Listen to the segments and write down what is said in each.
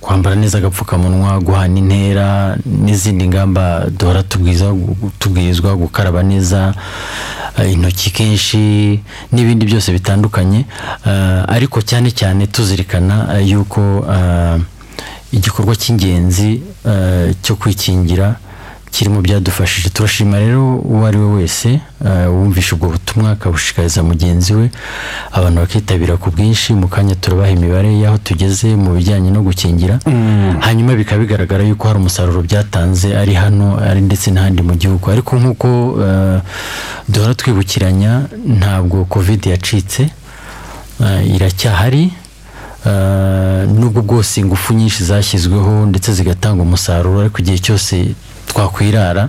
kwambara neza agapfukamunwa guhana intera n'izindi ngamba duhora tubwirizwa gukaraba neza eh, intoki kenshi n'ibindi byose bitandukanye. Eh, ariko cyane cyane tuzirikana eh, yuko igikorwa cy'ingenzi cyo kwikingira kiri mu byadufashije. Turashima rero uwo ari we wese eh, wumvishe ubwo butumwa akabushishikariza mugenzi we. Abantu bakitabira ku bwinshi mu kanya turabaha imibare y'aho tugeze mu bijyanye no gukingira. Hanyuma bikaba bigaragara yuko hari umusaruro byatanze ari hano ari ndetse n'ahandi mu gihugu. Ariko nk'uko eh, duhora twibukiranya ntabwo covid yacitse eh, iracyahari nubwo bwose ingufu nyinshi zashyizweho ndetse zigatanga umusaruro ariko igihe cyose twakwirara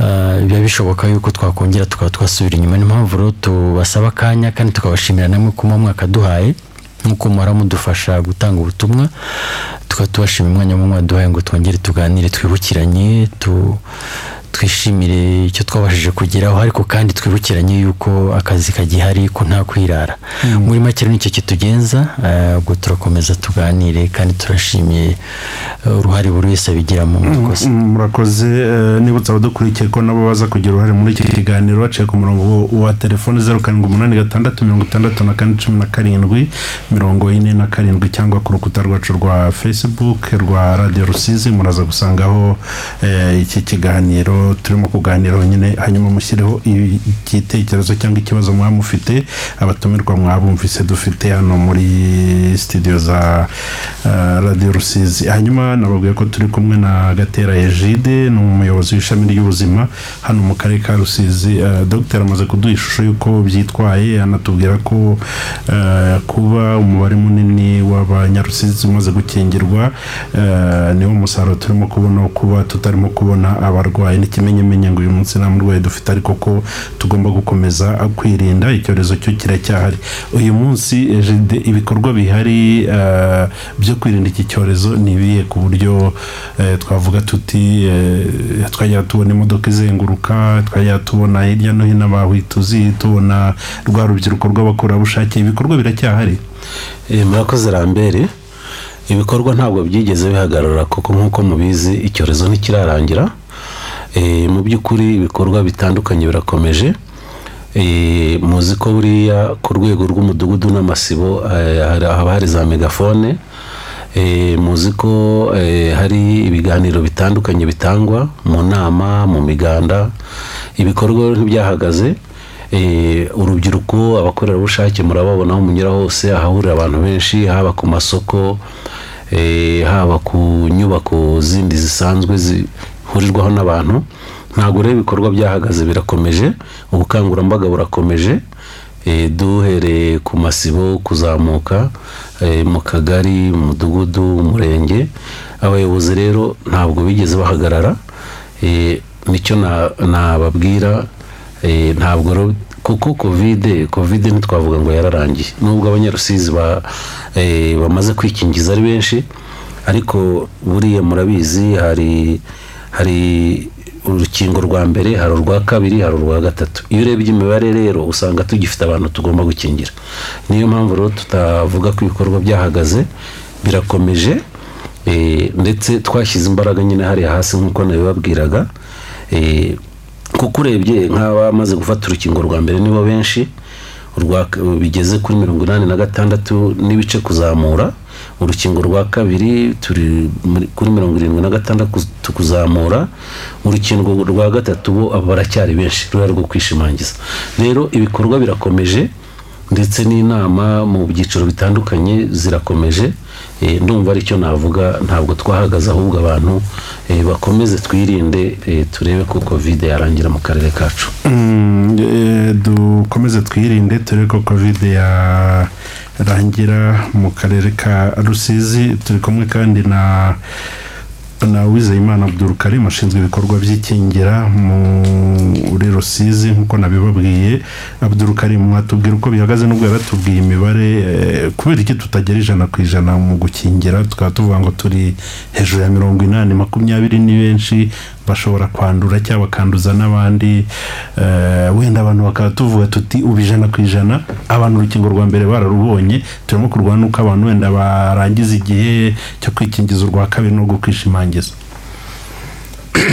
eh, biba bishoboka yuko twakongera tukaba twasubira inyuma. Niyo mpamvu rero tubasaba akanya kandi tukabashimira namwe ko muba mwakaduhaye nk'uko muhora mudufasha gutanga ubutumwa tukaba tubashima umwanya mwaduhaye ngo twongere tuganire twibukiranye tu twishimire icyo twabashije kugeraho ariko kandi twibukiranye yuko akazi kagihari ko nta kwirara. Muri make ni cyo kitugenza eh, ubwo turakomeza tuganire kandi turashimiye eh, uruhare buri wese abigiramo murakoze Mm, murakoze eh, nibutsa abadukurikiye ko nabo baza kugira uruhare muri iki kiganiro baciye ku murongo wa telefone zeru karindwi umunani gatandatu mirongo itandatu na kane cumi na karindwi mirongo ine na karindwi cyangwa ku rukuta rwacu rwa facebook rwa radiyo rusizi. Muraza gusangaho eh, iki kiganiro turimo kuganiraho nyine hanyuma mushyireho igitekerezo cyangwa ikibazo mwaba mufite abatumirwa mwabumvise dufite hano muri studio za eh, radiyo rusizi. Hanyuma nababwiye ko turi kumwe na gatera ejide ni umuyobozi w'ishami ry'ubuzima hano mu karere ka rusizi. Eh, dogiteri amaze kuduha ishusho y'uko byitwaye anatubwira ko eh, kuba umubare munini w'abanyarusizi umaze gukingirwa niwo musaruro turimo kubona kuba tutarimo kubona abarwayi n'ikimenyemenye ngo uyu munsi nta murwayi dufite ariko ko tugomba gukomeza kwirinda icyorezo cyo kiracyahari. Uyu munsi ejide ibikorwa bihari eh, byo kwirinda iki cyorezo ni ibihe? Ku buryo eh, twavuga tuti eh, twajya tubona imodoka izenguruka twajya tubona hirya no hino abahwituzi tubona rwa rubyiruko rw'abakorerabushake ibikorwa biracyahari. Eh, murakoze rambere ibikorwa ntabwo byigeze bihagarara kuko nk'uko mubizi icyorezo ntikirarangira. Eh, mu by'ukuri ibikorwa bitandukanye birakomeje. Eh, muzi ko buriya ku rwego rw'umudugudu n'amasibo eh, haba hari za megafone. Eh, muzi ko eh, hari ibiganiro bitandukanye bitangwa mu nama mu miganda. Ibikorwa ntibyahagaze. Eh, urubyiruko abakorerabushake murababona aho munyura hose ahahurira abantu benshi haba ku masoko eh, haba ku nyubako zindi zisanzwe zihurirwaho n'abantu ntabwo rero ibikorwa byahagaze birakomeje ubukangurambaga burakomeje eh, duhereye ku masibo kuzamuka eh, mu kagari mu mudugudu umurenge abayobozi rero ntabwo bigeze bahagarara eh, ni cyo na- nababwira ntabwo kuko kovide kovide ntitwavuga ngo yararangiye. Nubwo abanyarusizi ba- bamaze kwikingiza ari benshi ariko buriya murabizi hari hari urukingo rwa mbere hari urwa kabiri hari urwa gatatu. Iyo urebye imibare rero usanga tugifite abantu tugomba gukingira. Niyo mpamvu rero tutavuga ko ibikorwa byahagaze birakomeje eh, ndetse twashyize imbaraga nyine hariya hasi nk'uko nabibabwiraga eh, kuko urebye nk'abamaze gufata urukingo rwa mbere nibo benshi bigeze kuri mirongo inani na gatandatu n'ibice kuzamura urukingo rwa kabiri turi kuri mirongo irindwi na gatandatu kuzamura urukingo rwa gatatu bo baracyari benshi ruriya rwo kwishimangiza. Rero ibikorwa birakomeje ndetse n'inama mu byiciro bitandukanye zirakomeje Eh, ndumva ari cyo navuga ntabwo twahagaze ahubwo abantu eh, bakomeze twirinde eh, turebe ko kovide yarangira mu karere kacu. Mm, dukomeze twirinde turebe ko kovide yarangira mu karere ka rusizi. Turi kumwe kandi na na wizeyimana abdurukarimu ashinzwe ibikorwa by'ikingira muri rusizi nk'uko nabibabwiye. Abdurukarimu mwatubwira uko bihagaze nubwo yaratubwiye imibare eh, kubera iki tutagera ijana ku ijana mu gukingira? Tukaba tuvuga ngo turi hejuru ya mirongo inani makumyabiri ni benshi bashobora kwandura cyangwa bakanduza n'abandi eh, wenda abantu bakaba tuvuga tuti ubu ijana ku ijana abantu urukingo rwa mbere bararubonye turimo kurwana n'uko abantu wenda barangiza igihe cyo kwikingiza urwa kabiri no kwishimangiza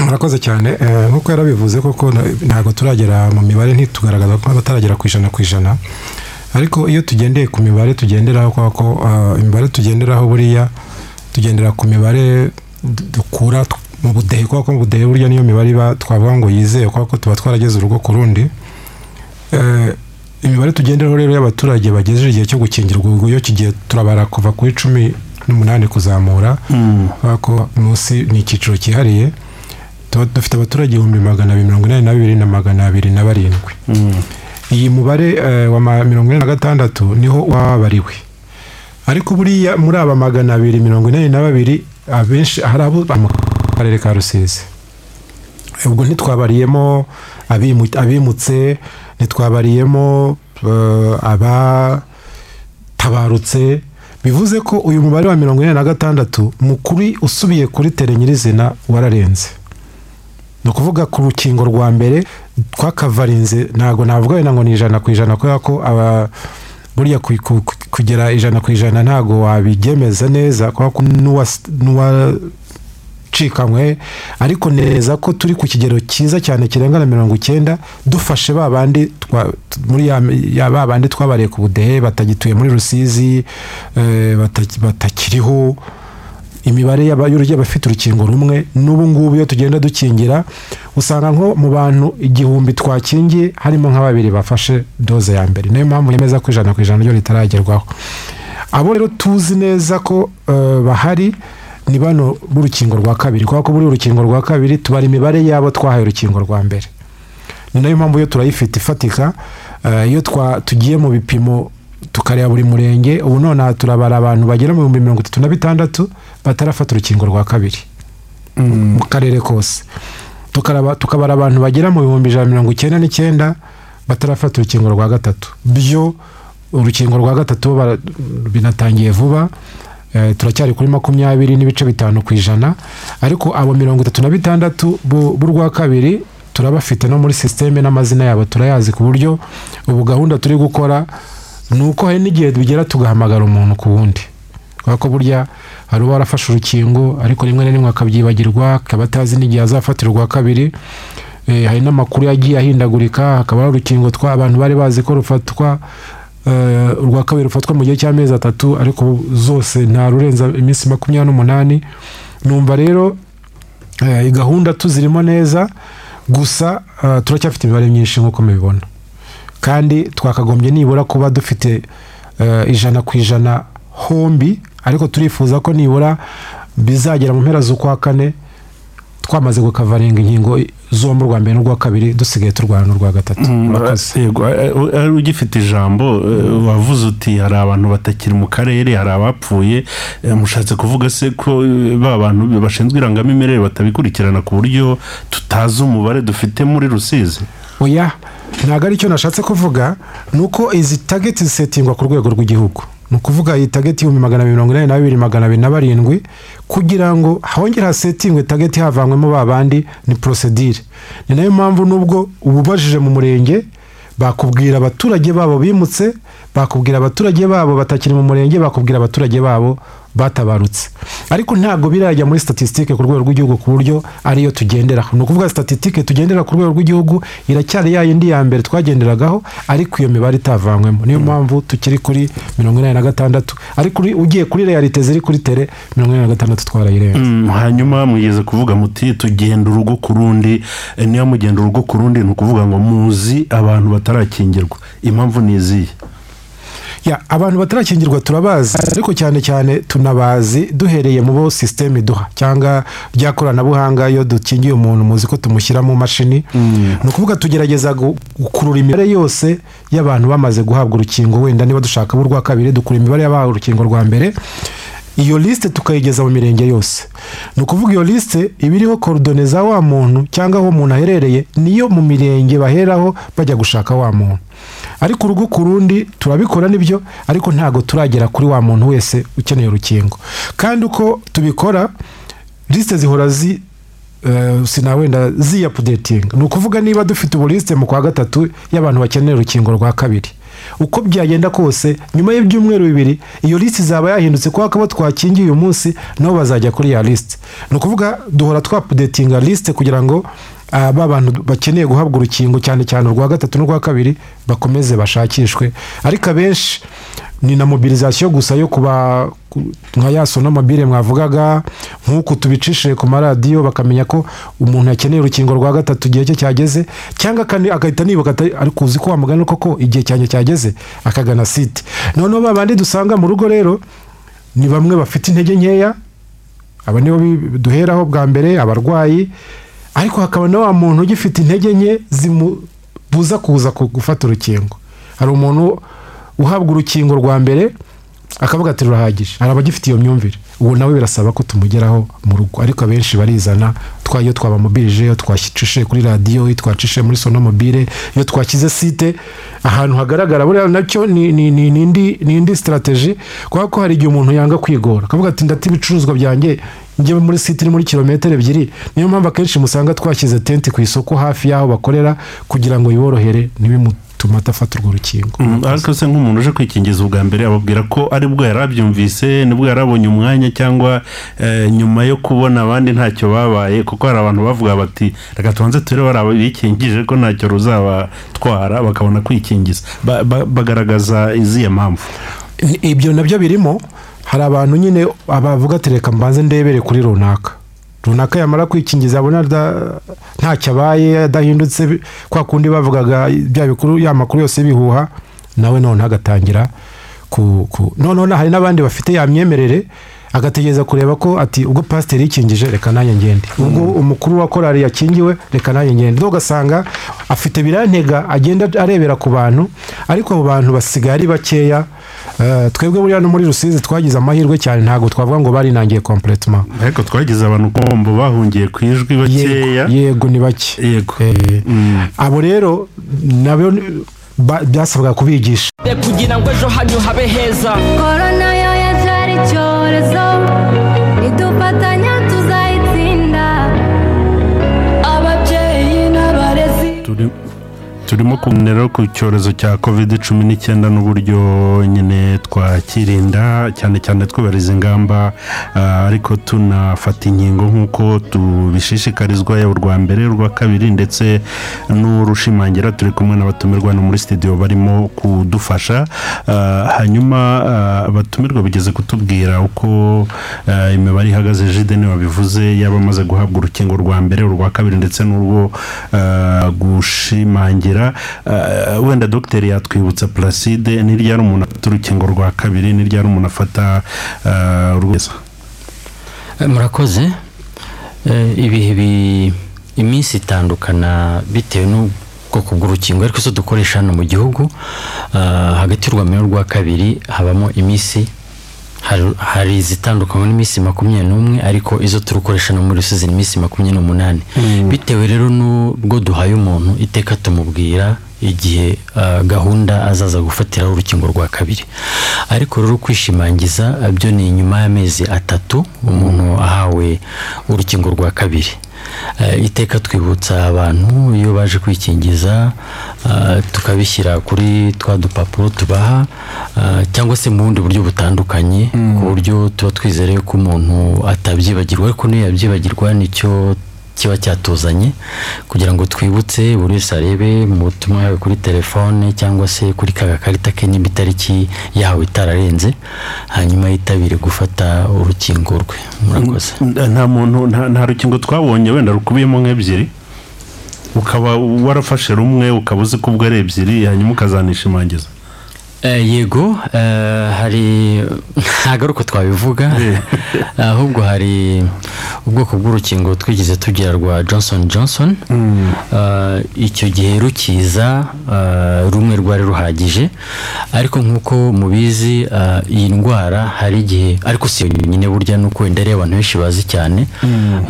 murakoze cyane. Eh, nk'uko yarabivuze koko ntabwo turagera mu mibare ntitugaragaza ko bataragera ku ijana ku ijana. Ariko iyo tugendeye ku mibare tugenderaho kubera ko ah, imibare tugenderaho buriya tugendera ku mibare du- dukura mu budehe kubera ko mu budehe burya niyo mibare iba twavuga ngo yizewe kubera ko tuba twarageze urugo ku rundi. Eh, imibare tugenderaho rero y'abaturage bagejeje igihe cyo gukingirwa ubwo iyo kigiye turabara kuva kuri cumi n'umunani kuzamura kubera ko munsi ni icyiciro cyihariye tuba dufite abaturage ibihumbi magana abiri mirongo inani na bibiri na magana abiri na barindwi. Iyi mubare eh, wa mirongo ine na gatandatu ni ho wababariwe ariko buriya muri aba magana abiri mirongo inani na babiri abenshi hari abo mu karere ka rusizi. Ubwo ntitwabariyemo abimu- abimutse ntitwabariyemo eh, abatabarutse. Bivuze ko uyu mubare wa mirongo ine na gatandatu mu kuri usubiye kuri tere nyirizina wararenze. Ni ukuvuga ku rukingo rwa mbere twakavarinze ntabwo navuga wenda ngo ni ijana ku ijana kubera ko aba buriya ku- ku- ku- kugera ijana ku ijana ntabwo wabigemeza neza kubera ko n'uwas- n'uwacikanywe ariko neza ko turi ku kigero cyiza cyane kirenga na mirongo icyenda dufashe ba bandi ba bandi twabariye ku budehe batagituye muri rusizi eh, bata- batakiriho. Imibare y'aba- y'urujya abafite urukingo rumwe n'ubu ngubu iyo tugenda dukingira usanga nko mu bantu igihumbi twakingiye harimo nka babiri bafashe doze ya mbere. Niyo mpamvu yemeza ko ijana ku ijana ryo ritaragerwaho. Abo rero tuzi neza ko eh, bahari ni bano b'urukingo rwa kabiri. Kubera ko buri urukingo rwa kabiri tubara imibare y'abo twahaye urukingo rwa mbere. Ni na yo mpamvu iyo turayifite ifatika eh, iyo tugiye mu bipimo tukareba buri murenge ubu nonaha turabara abantu bagera mu bihumbi mirongo itatu na bitandatu batarafata urukingo rwa kabiri. Mu karere kose. Tukabara abantu bagera mu bihumbi ijana na mirongo icyenda n'icyenda batarafata urukingo rwa gatatu. Byo urukingo rwa gatatu binatangiye vuba. Turacyari kuri makumyabiri n'ibice bitanu ku ijana. Ariko abo mirongo itatu na bitandatu bu- b'urwa kabiri turabafite no muri sisiteme n'amazina yabo turayazi ku buryo ubu gahunda turi gukora ni uko hari n'igihe bigera tugahamagara umuntu ku wundi. Kubera ko burya hari uba warafashe urukingo ariko rimwe na rimwe akabyibagirwa akaba atazi n'igihe azafatira urwa kabiri. Eh, hari n'amakuru yagiye ahindagurika hakaba hari urukingo twa abantu bari bazi ko rufatwa eh, urwa kabiri rufatwa mu gihe cy'amezi atatu ariko zose nta rurenza iminsi makumyabiri n'umunani. Numva rero eh, gahunda tuzirimo neza gusa eh, turacyafite imibare myinshi nk'uko mubibona. Kandi twakagombye nibura kuba dufite eh, ijana ku ijana hombi ariko turifuza ko nibura bizagera mu mpera z'ukwa kane twamaze gukavaringa inkingo zombi urwa mbere n'urwa kabiri dusigaye turwana n'urwa gatatu. Yego eh, eh, ugifite ijambo eh, wavuze uti hari abantu batakiri mu karere hari abapfuye. Mushatse kuvuga se ko ba bantu bashinzwe irangamimerere batabikurikirana ku buryo tutazi umubare dufite muri rusizi? Oya ntabwo ari cyo nashatse kuvuga ni uko izi tageti zisetingwa ku rwego rw'igihugu. Ni ukuvuga iyi tageti y'ibihumbi magana abiri mirongo inani na bibiri magana abiri na barindwi kugira ngo hongere hasetingwe tageti havanywemo ba bandi ni porosedire ni na yo mpamvu nubwo ububajije mu murenge bakubwira abaturage babo bimutse bakubwira abaturage babo batakiri mu murenge bakubwira abaturage babo batabarutse. Ariko ntabwo birajya muri statisitike ku rwego rw'igihugu ku buryo ariyo tugenderaho ni ukuvuga statisitike tugendera ku rwego rw'igihugu iracyari ya yindi ya mbere twagenderagaho ariko iyo mibare itavanywemo niyo mpamvu tukiri kuri mirongo inani na gatandatu. Ariko ugiye kuri realite ziri kuri tere mirongo inani na gatandatu twarayirenze. Mm, hanyuma mugeze kuvuga muti tugenda urugo ku rundi. Eh, niyo mugenda urugo ku rundi ni ukuvuga ngo muzi abantu batarakingirwa impamvu ni izihe? Abantu batarakingirwa turabazi ariko cyane cyane tunabazi duhereye mu bo sisiteme iduha cyangwa rya koranabuhanga iyo dukingiye umuntu muzi ko tumushyira mu mashini. Ni ukuvuga tugerageza gu- gukurura imibare yose y'abantu bamaze guhabwa urukingo wenda niba dushaka urwa kabiri dukura imibare y'abahawe urukingo rwa mbere. Iyo lisite tukayigeza mu mirenge yose. Ni ukuvuga iyo lisite iba iriho korodone za wa muntu cyangwa aho umuntu aherereye niyo mu mirenge baheraho bajya gushaka wa muntu. Ariko urugo ku rundi turabikora ni byo ariko ntabwo turagera kuri wa muntu wese ukeneye urukingo. Kandi uko tubikora lisite zihora zi eh, sinawenda ziyapudetinga ni ukuvuga niba dufite ubulisite mu kwa gatatu y'abantu bakeneye urukingo rwa kabiri. Uko byagenda kose nyuma y'ibyumweru bibiri iyo lisiti izaba yahindutse kubera ko abo twakingiye uyu munsi nabo bazajya kuri ya lisiti ni ukuvuga duhora twapudetinga lisite kugira ngo ah, ba bantu bakeneye guhabwa urukingo cyane cyane urwa gatatu n'urwa kabiri bakomeze bashakishwe. Ariko abenshi ni na mobilizasiyo gusa yo kuba ku- nka ya sonomobile mwavugaga nk'uku tubicishije ku maradiyo bakamenya ko umuntu yakeneye urukingo rwa gatatu igihe cye cyageze cyangwa agahita nibuka ariko uzi ko wamugana koko igihe cyanjye cyageze akagana site. Noneho ba bandi dusanga mu rugo rero ni bamwe bafite intege nkeya aba nibo duheraho bwa mbere abarwayi ariko hakaba na wa muntu ugifite intege nke zimubuza kuza ku- gufata urukingo. Hari umuntu uhabwa urukingo rwa mbere akavuga ati rurahagije. Hari abagifite iyo myumvire. Ubu nawe birasaba ko tumugeraho mu rugo. Ariko abenshi barizana twa iyo twabamobirije iyo twacishije kuri radiyo iyo twacishije muri sonomobile iyo twashyize site ahantu hagaragara buriya na cyo ni indi sitarateji kubera ko hari igihe umuntu yanga kwigora. Akavuga ati ndata ibicuruzwa byanjye njyewe muri site iri muri kilometero ebyiri. Niyo mpamvu akenshi musanga twashyize tenti ku isoko hafi y'aho bakorera kugira ngo yiborohere ntibimutume adafata urwo rukingo Mm, ariko se nk'umuntu uje kwikingiza ubwa mbere ababwira ko ari bwo yari abyumvise ni bwo yari abonye umwanya cyangwa eh, nyuma yo kubona abandi ntacyo babaye kuko hari abantu bavuga bati reka tubanze turebe bari abikingije ko ntacyo ruzabatwara bakabona kwikingiza. Ba- ba- bagaragaza izihe mpamvu. Ibyo na byo birimo hari abantu nyine abavuga ati reka mbanze ndebere kuri runaka. Runaka yamara kwikingiza abona ntacyo abaye adahindutse kwa kundi bavugaga bya bikuru ya makuru yose y'ibihuha nawe noneho agatangira ku ku noneho hari n'abandi bafite ya myemerere agategereza kureba ko ati ubwo pasiteri yikingije reka nanjye ngende. Ubwo umukuru wa korari yakingiwe reka nanjye ngende. Ugasanga afite birantega agenda arebera ku bantu ariko abo bantu basigaye ari bakeya twebwe buriya no muri rusizi twagize amahirwe cyane ntabwo twavuga ngo barinangiye kompletema ariko twagize abantu kombo bahungiye ku ijwi bakeya. Yego ni bake. Yego. Eh, Mm. abo rero ba- byasabwaga kubigisha. Kugira ngo ejo hanyu habe heza. Korona yo yacyari icyorezo nidufatanya tuzayitsinda. Ababyeyi n'abarezi. Turimo kuganira ku cyorezo cya covid cumi n'icyenda n'uburyo nyine twakirinda cyane cyane twubahiriza ingamba ah, ariko tunafata inkingo nk'uko tubishishikarizwa yaba urwa mbere urwa kabiri ndetse n'urushimangira turi kumwe n'abatumirwa no muri studio barimo kudufasha. Ah, hanyuma ah, abatumirwa bigeze kutubwira uko imibare ihagaze jide niba bivuze yaba amaze guhabwa urukingo rwa mbere urwa kabiri ndetse n'urwo gushimangira Ah, wenda dogiteri yatwibutsa placide ni ryari umuntu afata urukingo rwa kabiri ni ryari umuntu afata urweza Eh, murakoze. Eh, ibihe bi- iminsi itandukana bitewe n'ubwoko bw'urukingo ariko zo dukoresha hano mu gihugu hagati y'urwa n'urwa kabiri habamo iminsi hari- izitandukanywa n'iminsi makumyabiri n'umwe ariko izo turukoresha no muri rusizi ni iminsi makumyabiri n'umunani. Bitewe rero n'ubwo duhaye umuntu iteka tumubwira igihe ah, gahunda azaza gufatiraho urukingo rwa kabiri. Ariko rero kwishimangiza byo ni nyuma y'amezi atatu umuntu ahawe urukingo rwa kabiri. Iteka twibutsa abantu iyo baje kwikingiza ah, tukabishyira kuri twa dupapuro tubaha ah, cyangwa se mu bundi buryo butandukanye ku buryo tuba twizere ko umuntu atabyibagirwa ariko niyo yabyibagirwa ni cyo kiba cyatuzanye kugira ngo twibutse buri wese arebe mu butumwa yawe kuri telefone cyangwa se kuri ka gakarita ke niba itariki yawe itararenze hanyuma yitabire gufata urukingo rwe. Murakoze. Nta muntu nta rukingo twabonye wenda rukubiyemo nk'ebyiri ukaba warafashe rumwe ukaba uzi ko ubwo ari ebyiri hanyuma ukazanishimangiza Eh, yego eh, hari ntabwo ari uko twabivuga. Ahubwo hari ubwoko bw'urukingo twigeze tugira rwa johnson johnson. Eh, icyo gihe rukiza eh, rumwe rwari ruhagije. Ariko nk'uko mubizi eh, iyi ndwara hari igihe ariko si yo nyine burya nuko wenda ari abantu benshi bazi cyane.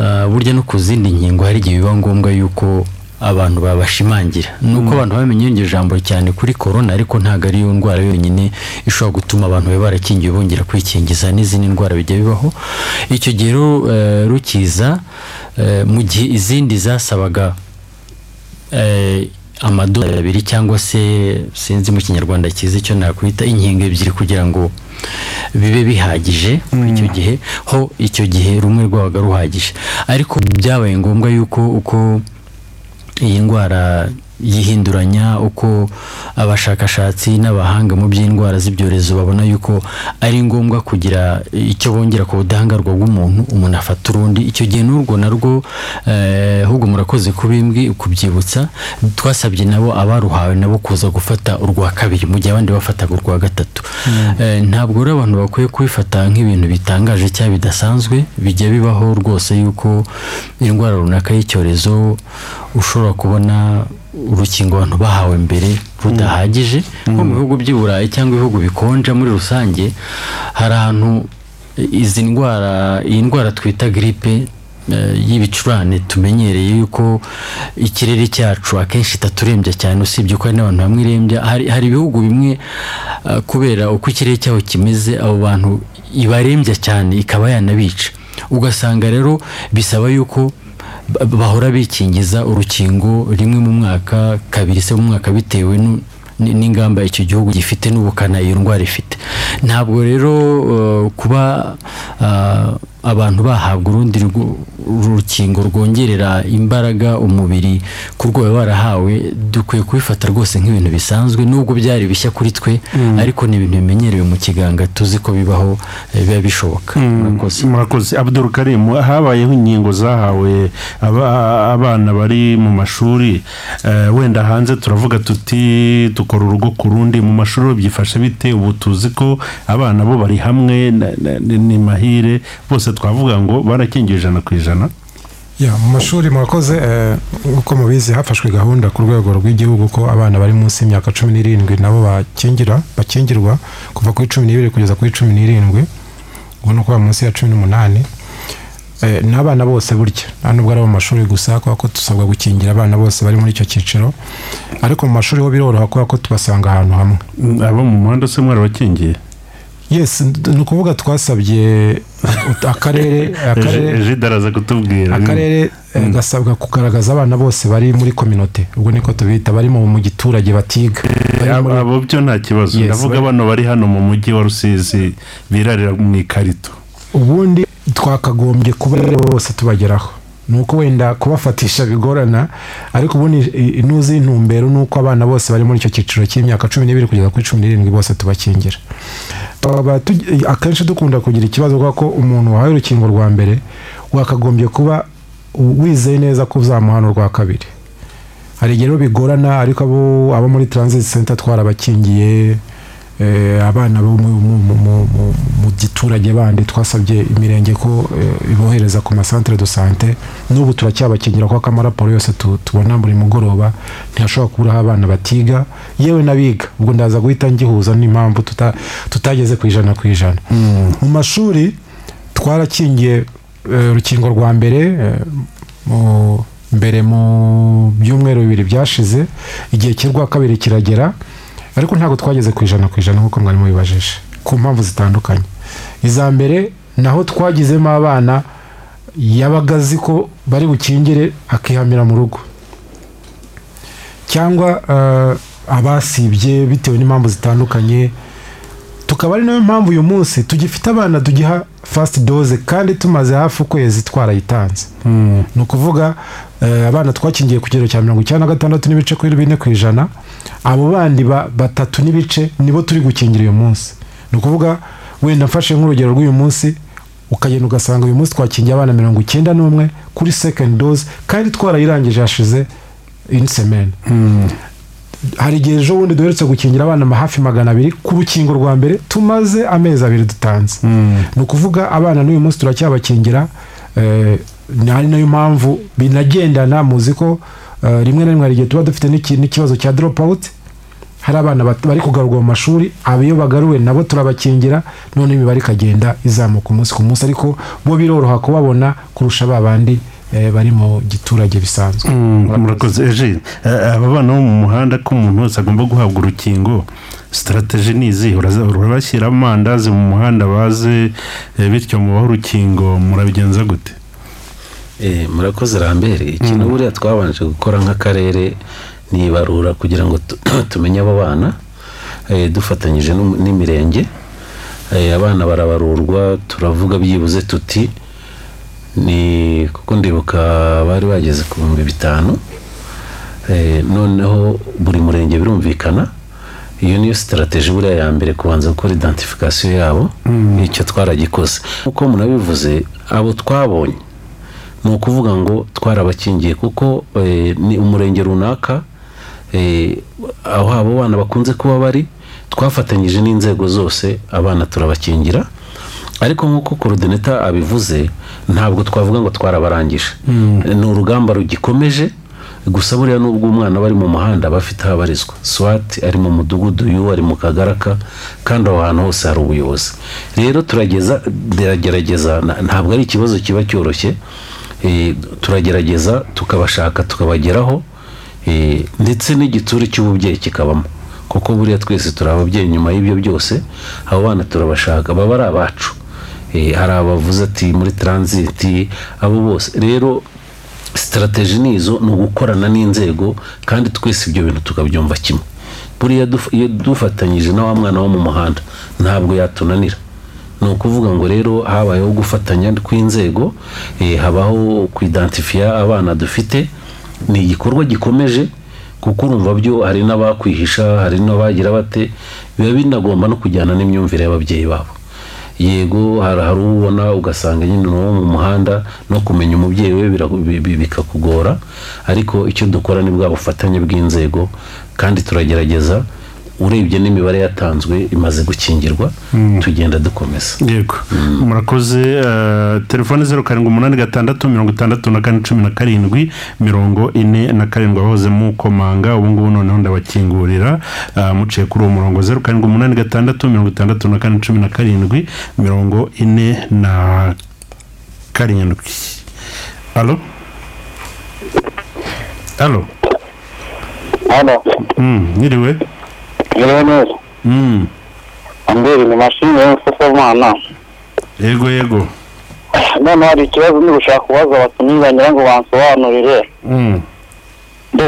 Eh, burya no ku zindi nkingo hari igihe biba ngombwa yuko abantu babashimangira. Ni uko abantu bamenye iryo jambo cyane kuri korona ariko ntabwo ari yo ndwara yonyine ishobora gutuma abantu baba barakingiwe bongera kwikingiza n'izindi ndwara bijya bibaho. Icyo gihe eh, rukiza eh, mu gihe izindi zasabaga eh, amadolari abiri cyangwa se sinzi mu kinyarwanda cyiza icyo nakwita inkingo ebyiri kugira ngo bibe bihagije icyo gihe ho icyo gihe rumwe rwabaga ruhagije. Ariko byabaye ngombwa yuko uko iyi ndwara yihinduranya uko abashakashatsi n'abahanga mu by'indwara z'ibyorezo babona yuko ari ngombwa kugira icyo bongera ku budahangarwa bw'umuntu umuntu afata urundi. Icyo gihe n'urwo narwo eh, ahubwo murakoze kubimbwi kubyibutsa twasabye nabo abaruhawe nabo kuza gufata urwa kabiri mu gihe abandi bafataga urwa gatatu. Eh, ntabwo rero abantu bakwiye kubifata nk'ibintu bitangaje cyangwa bidasanzwe bijya bibaho rwose yuko indwara runaka y'icyorezo ushobora kubona urukingo abantu bahawe mbere rudahagije nko mu bihugu by'i burayi cyangwa ibihugu bikonja muri rusange hari ahantu izi ndwara iyi ndwara twita giripe eh, y'ibicurane tumenyereye yuko ikirere cyacu akenshi itaturembya cyane usibye ko hari n'abantu bamwe irembya. Hari, hari ibihugu bimwe eh, kubera uko ikirere cyabo kimeze abo bantu ibarembya cyane ikaba yanabica ugasanga rero bisaba yuko bahora bikingiza urukingo rimwe mu mwaka kabiri se mu mwaka bitewe n'ingamba icyo gihugu gifite n'ubukana iyo ndwara ifite. Ntabwo rero uh, kuba uh, abantu bahabwa urundi rukingo rwongerera imbaraga umubiri ku baba barahawe dukwiye kubifata rwose nk'ibintu bisanzwe nubwo byari bishya kuri twe ariko ni ibintu bimenyerewe mu kiganga tuzi ko bibaho eh, biba bishoboka. Murakoze. Murakoze. Abdul karim habayeho inkingo zahawe aba- abana bari mu mashuri eh, wenda hanze turavuga tuti dukora urugo ku rundi. Mu mashuri byifashe bite? Ubu tuzi ko abana bo bari hamwe ni mahire bose twavuga ngo barakingiye ijana ku ijana. Ya, mu mashuri murakoze eh, nk'uko mubizi hafashwe gahunda ku rwego rw'igihugu ko abana bari munsi y'imyaka cumi n'irindwi nabo bakingira bakingirwa kuva kuri cumi n'ibiri kugeza kuri cumi n'irindwi. Ubwo ni ukuvuga munsi ya cumi n'umunani. Eh, n'abana bose burya. Nta nubwo ari mu mashuri gusa kubera ko dusabwa gukingira abana bose bari muri icyo cyiciro. Ariko mu mashuri ho biroroha kubera ko tubasanga ahantu hamwe. Abo mu muhanda se mwarabakingiye yes ni ukuvuga twasabye akarere araza kutubwira. akarere eh, gasabwa kugaragaza abana bose bari muri kominote ubwo niko tubita bari mu giturage batiga. Bari Abo- byo nta kibazo. Ndavuga bano bari hano mu mujyi wa rusizi birarira mu ikarito. Ubundi twakagombye kuba bose tubageraho. Ni uko wenda kubafatisha bigorana ariko ubundi inuzi intumbero ni uko abana bose bari muri icyo cyiciro cy'imyaka cumi n'ibiri kugeza kuri cumi n'irindwi bose tubakingira. Akenshi dukunda kugira ikibazo ko umuntu wahawe urukingo rwa mbere wakagombye kuba wizeye neza ko uzamuhana urwa kabiri. Hari igihe rero bigorana ariko abo muri transit center twarabakingiye abana bo mu- giturage bandi twasabye imirenge ko eh, ibohereza ku masantere de sante. N'ubu turacyabakingira kuko amaraporo yose tu- tubona buri mugoroba. Ntihashobora kuburaho abana batiga. Yewe n'abiga. Ubwo ndaza guhita ngihuza n'impamvu tuta- tutageze ku ijana ku ijana. Mu mashuri twarakingiye eh, urukingo rwa mbere eh, mu- mbere mu byumweru bibiri byashize. Igihe cy'urwa kabiri kiragera. Ariko ntabwo twageze ku ijana ku ijana nk'uko mwari mubibajije ku mpamvu zitandukanye. Iza mbere naho twagizemo abana yabaga azi ko bari bukingire akihamira mu rugo. Cyangwa eh, abasibye bitewe n'impamvu zitandukanye tukaba ari na yo mpamvu uyu munsi tugifite abana tugiha fasiti doze kandi tumaze hafi ukwezi twarayitanze. Ni ukuvuga eh, abana twakingiye ku kigero cya mirongo icyenda na gatandatu n'ibice kuri bine ku ijana. Abo bandi ba- batatu n'ibice nibo turi gukingira uyu munsi. Ni ukuvuga wenda mfashe nk'urugero rw'uyu munsi ukagenda ugasanga uyu munsi twakingiye abana mirongo icyenda n'umwe kuri second dose kandi twarayirangije hashize ini semene hari igihe ejo bundi duherutse gukingira abana hafi magana abiri ku rukingo rwa mbere tumaze amezi abiri dutanze. Ni ukuvuga abana n'uyu munsi turacyabakingira eh, ari na yo mpamvu binagendana muzi ko eh, rimwe na rimwe hari igihe tuba dufite n'iki- n'ikibazo cya drop out. Hari abana bari kugarurwa mu mashuri abo iyo bagaruwe nabo turabakingira none imibare ikagenda izamuka umunsi ku munsi. Ariko bo biroroha kubabona kurusha ba bandi bari mu giturage bisanzwe. Mm, murakoze. Eje eh, aba bana bo mu muhanda ko umuntu wese agomba guhabwa urukingo sitarategi ni izihe? Urabashyira amandazi mu muhanda baze eh, bityo mubahe urukingo murabigenza gute? Eh, murakoze rambere ikintu buriya twabanje gukora nk'akarere ni ibarura kugira ngo tu- tumenye abo bana eh, dufatanyije n'imirenge. Eh, abana barabarurwa turavuga byibuze tuti ni kuko ndibuka bari bageze ku bihumbi bitanu Eh, noneho buri murenge birumvikana. Iyo niyo sitarategi buriya ya mbere kubanza gukora identification yabo icyo twaragikoze. Nk'uko munabivuze abo twabonye ni ukuvuga ngo twarabakingiye kuko eh, ni umurenge runaka eh, aho abo bana bakunze kuba bari twafatanyije n'inzego zose abana turabakingira. Ariko nk'uko korodineta abivuze ntabwo twavuga ngo twarabarangije. Ni urugamba rugikomeje gusa buriya n'ubwo umwana aba ari mu muhanda aba afite aho abarizwa. Swati ari mu mudugudu yu ari mu kagaraka kandi aho hantu hose hari ubuyobozi. Rero turageza turagerageza ntabwo ari ikibazo kiba cyoroshye. Eh, turagerageza tukabashaka tukabageraho. Eh, ndetse n'igitsuri cy'ububyeyi kikabamo. Kuko buriya twese turi ababyeyi nyuma y'ibyo byose abo bana turabashaka baba ari abacu. Hari abavuze ati muri taransiti abo bose. Rero sitarategi ni izo ni ugukorana n'inzego kandi twese ibyo bintu tukabyumva kimwe. Buriya iyo dufatanyije na wa mwana wo mu muhanda ntabwo yatunanira. Ni ukuvuga ngo rero habayeho gufatanya kw'inzego eh, habaho kwidantifiya abana dufite. Ni igikorwa gikomeje kuko urumva byo hari n'abakwihisha hari n'abagira bate biba binagomba no kujyana n'imyumvire y'ababyeyi babo. Yego hari ubona ugasanga nyine uwo mu muhanda no kumenya umubyeyi we bikakugora. Ariko icyo dukora ni bwa bufatanye bw'inzego kandi turagerageza urebye n'imibare yatanzwe imaze gukingirwa tugenda dukomeza. Yego. Murakoze eh, telefone zeru karindwi umunani gatandatu mirongo itandatu na kane cumi na karindwi mirongo ine na karindwi. Abahoze mukomanga ubu ngubu noneho ndabakingurira. Ah, muciye kuri uwo murongo zeru karindwi umunani gatandatu mirongo itandatu na kane cumi na karindwi mirongo ine na karindwi. Alo alo hano Mm, mwiriwe neza ambere ni mashini y'umufukamana yego yego none hari ikibazo ndi gushaka kubaza abatumiza ngira ngo bansobanurire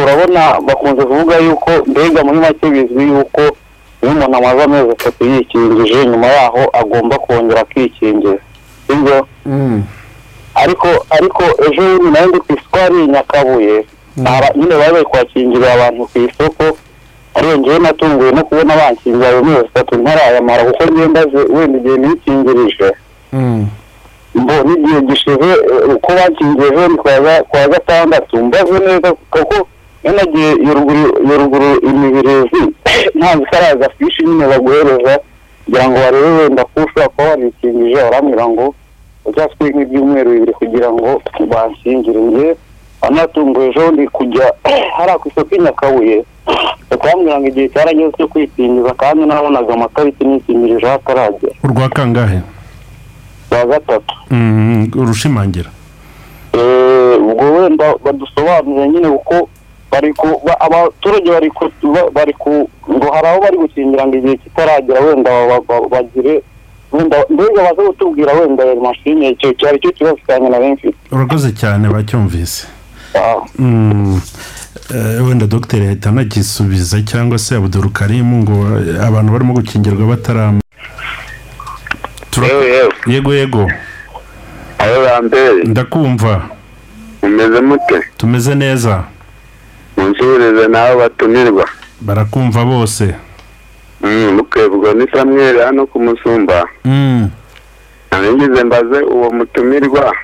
urabona bakunze kuvuga yuko mbega muri make bizwi yuko iyo umuntu amaze amezi atatu yikingije nyuma yaho agomba kongera akikingiza sibyo mm, ariko ariko ejo bundi na yo ndi ku isoko hari nyakabuye aba- nyine bari bari kwakingirira abantu ku isoko ariyo ngewe natunguwe no kubona bankingira ayo mezi atatu ntarayamara kuko ngenda wenda igihe nikingirije mm. mbo n'igihe gishize eh, uko bakingiye ejo ni kwa ga- kwa gatandatu. Mbaze neza kuko iyo nagiye iyo ruguru imibirizi ntabwo ikaraza fishi nyine baguhereza kugira ngo barebe wenda ko ushobora kuba warikingije barambwira ngo uzaswe nk'ibyumweru bibiri kugira ngo bankingire njye anatunguwe ejo ndi kujya hariya ku isoko i nyakabuye bakambwira ngo igihe cyarageze cyo kwikingiza kandi nabonaga amatariki nikingirijeho ataragera urwa kangahe rwa gatatu. Mm, urushimangira? Eh, ubwo wenda badusobanurire nyine kuko bari ku ba- abaturage bari ku ba- bari ku ngo hari aho bari gukingira ngo igihe kitaragera wenda ba- ba- bagire wenda mbega baze kutubwira wenda ayo mashini icyo cyari cyo kibazo cyane na benshi. Urakoze cyane bacyumvise. Mm, eh, wenda dogiteri ahita anagisubiza cyangwa se abuduru karimu ngo eh, abantu barimo gukingirwa batarama yego yego. Aho bambere ndakumva. Mumeze mute? Tumeze neza. Munsubirize nawe batumirwa. Barakumva bose. Mm, mukebwa ni samweli hano ku musumba. Mm, naringize mbaze uwo mutumirwa.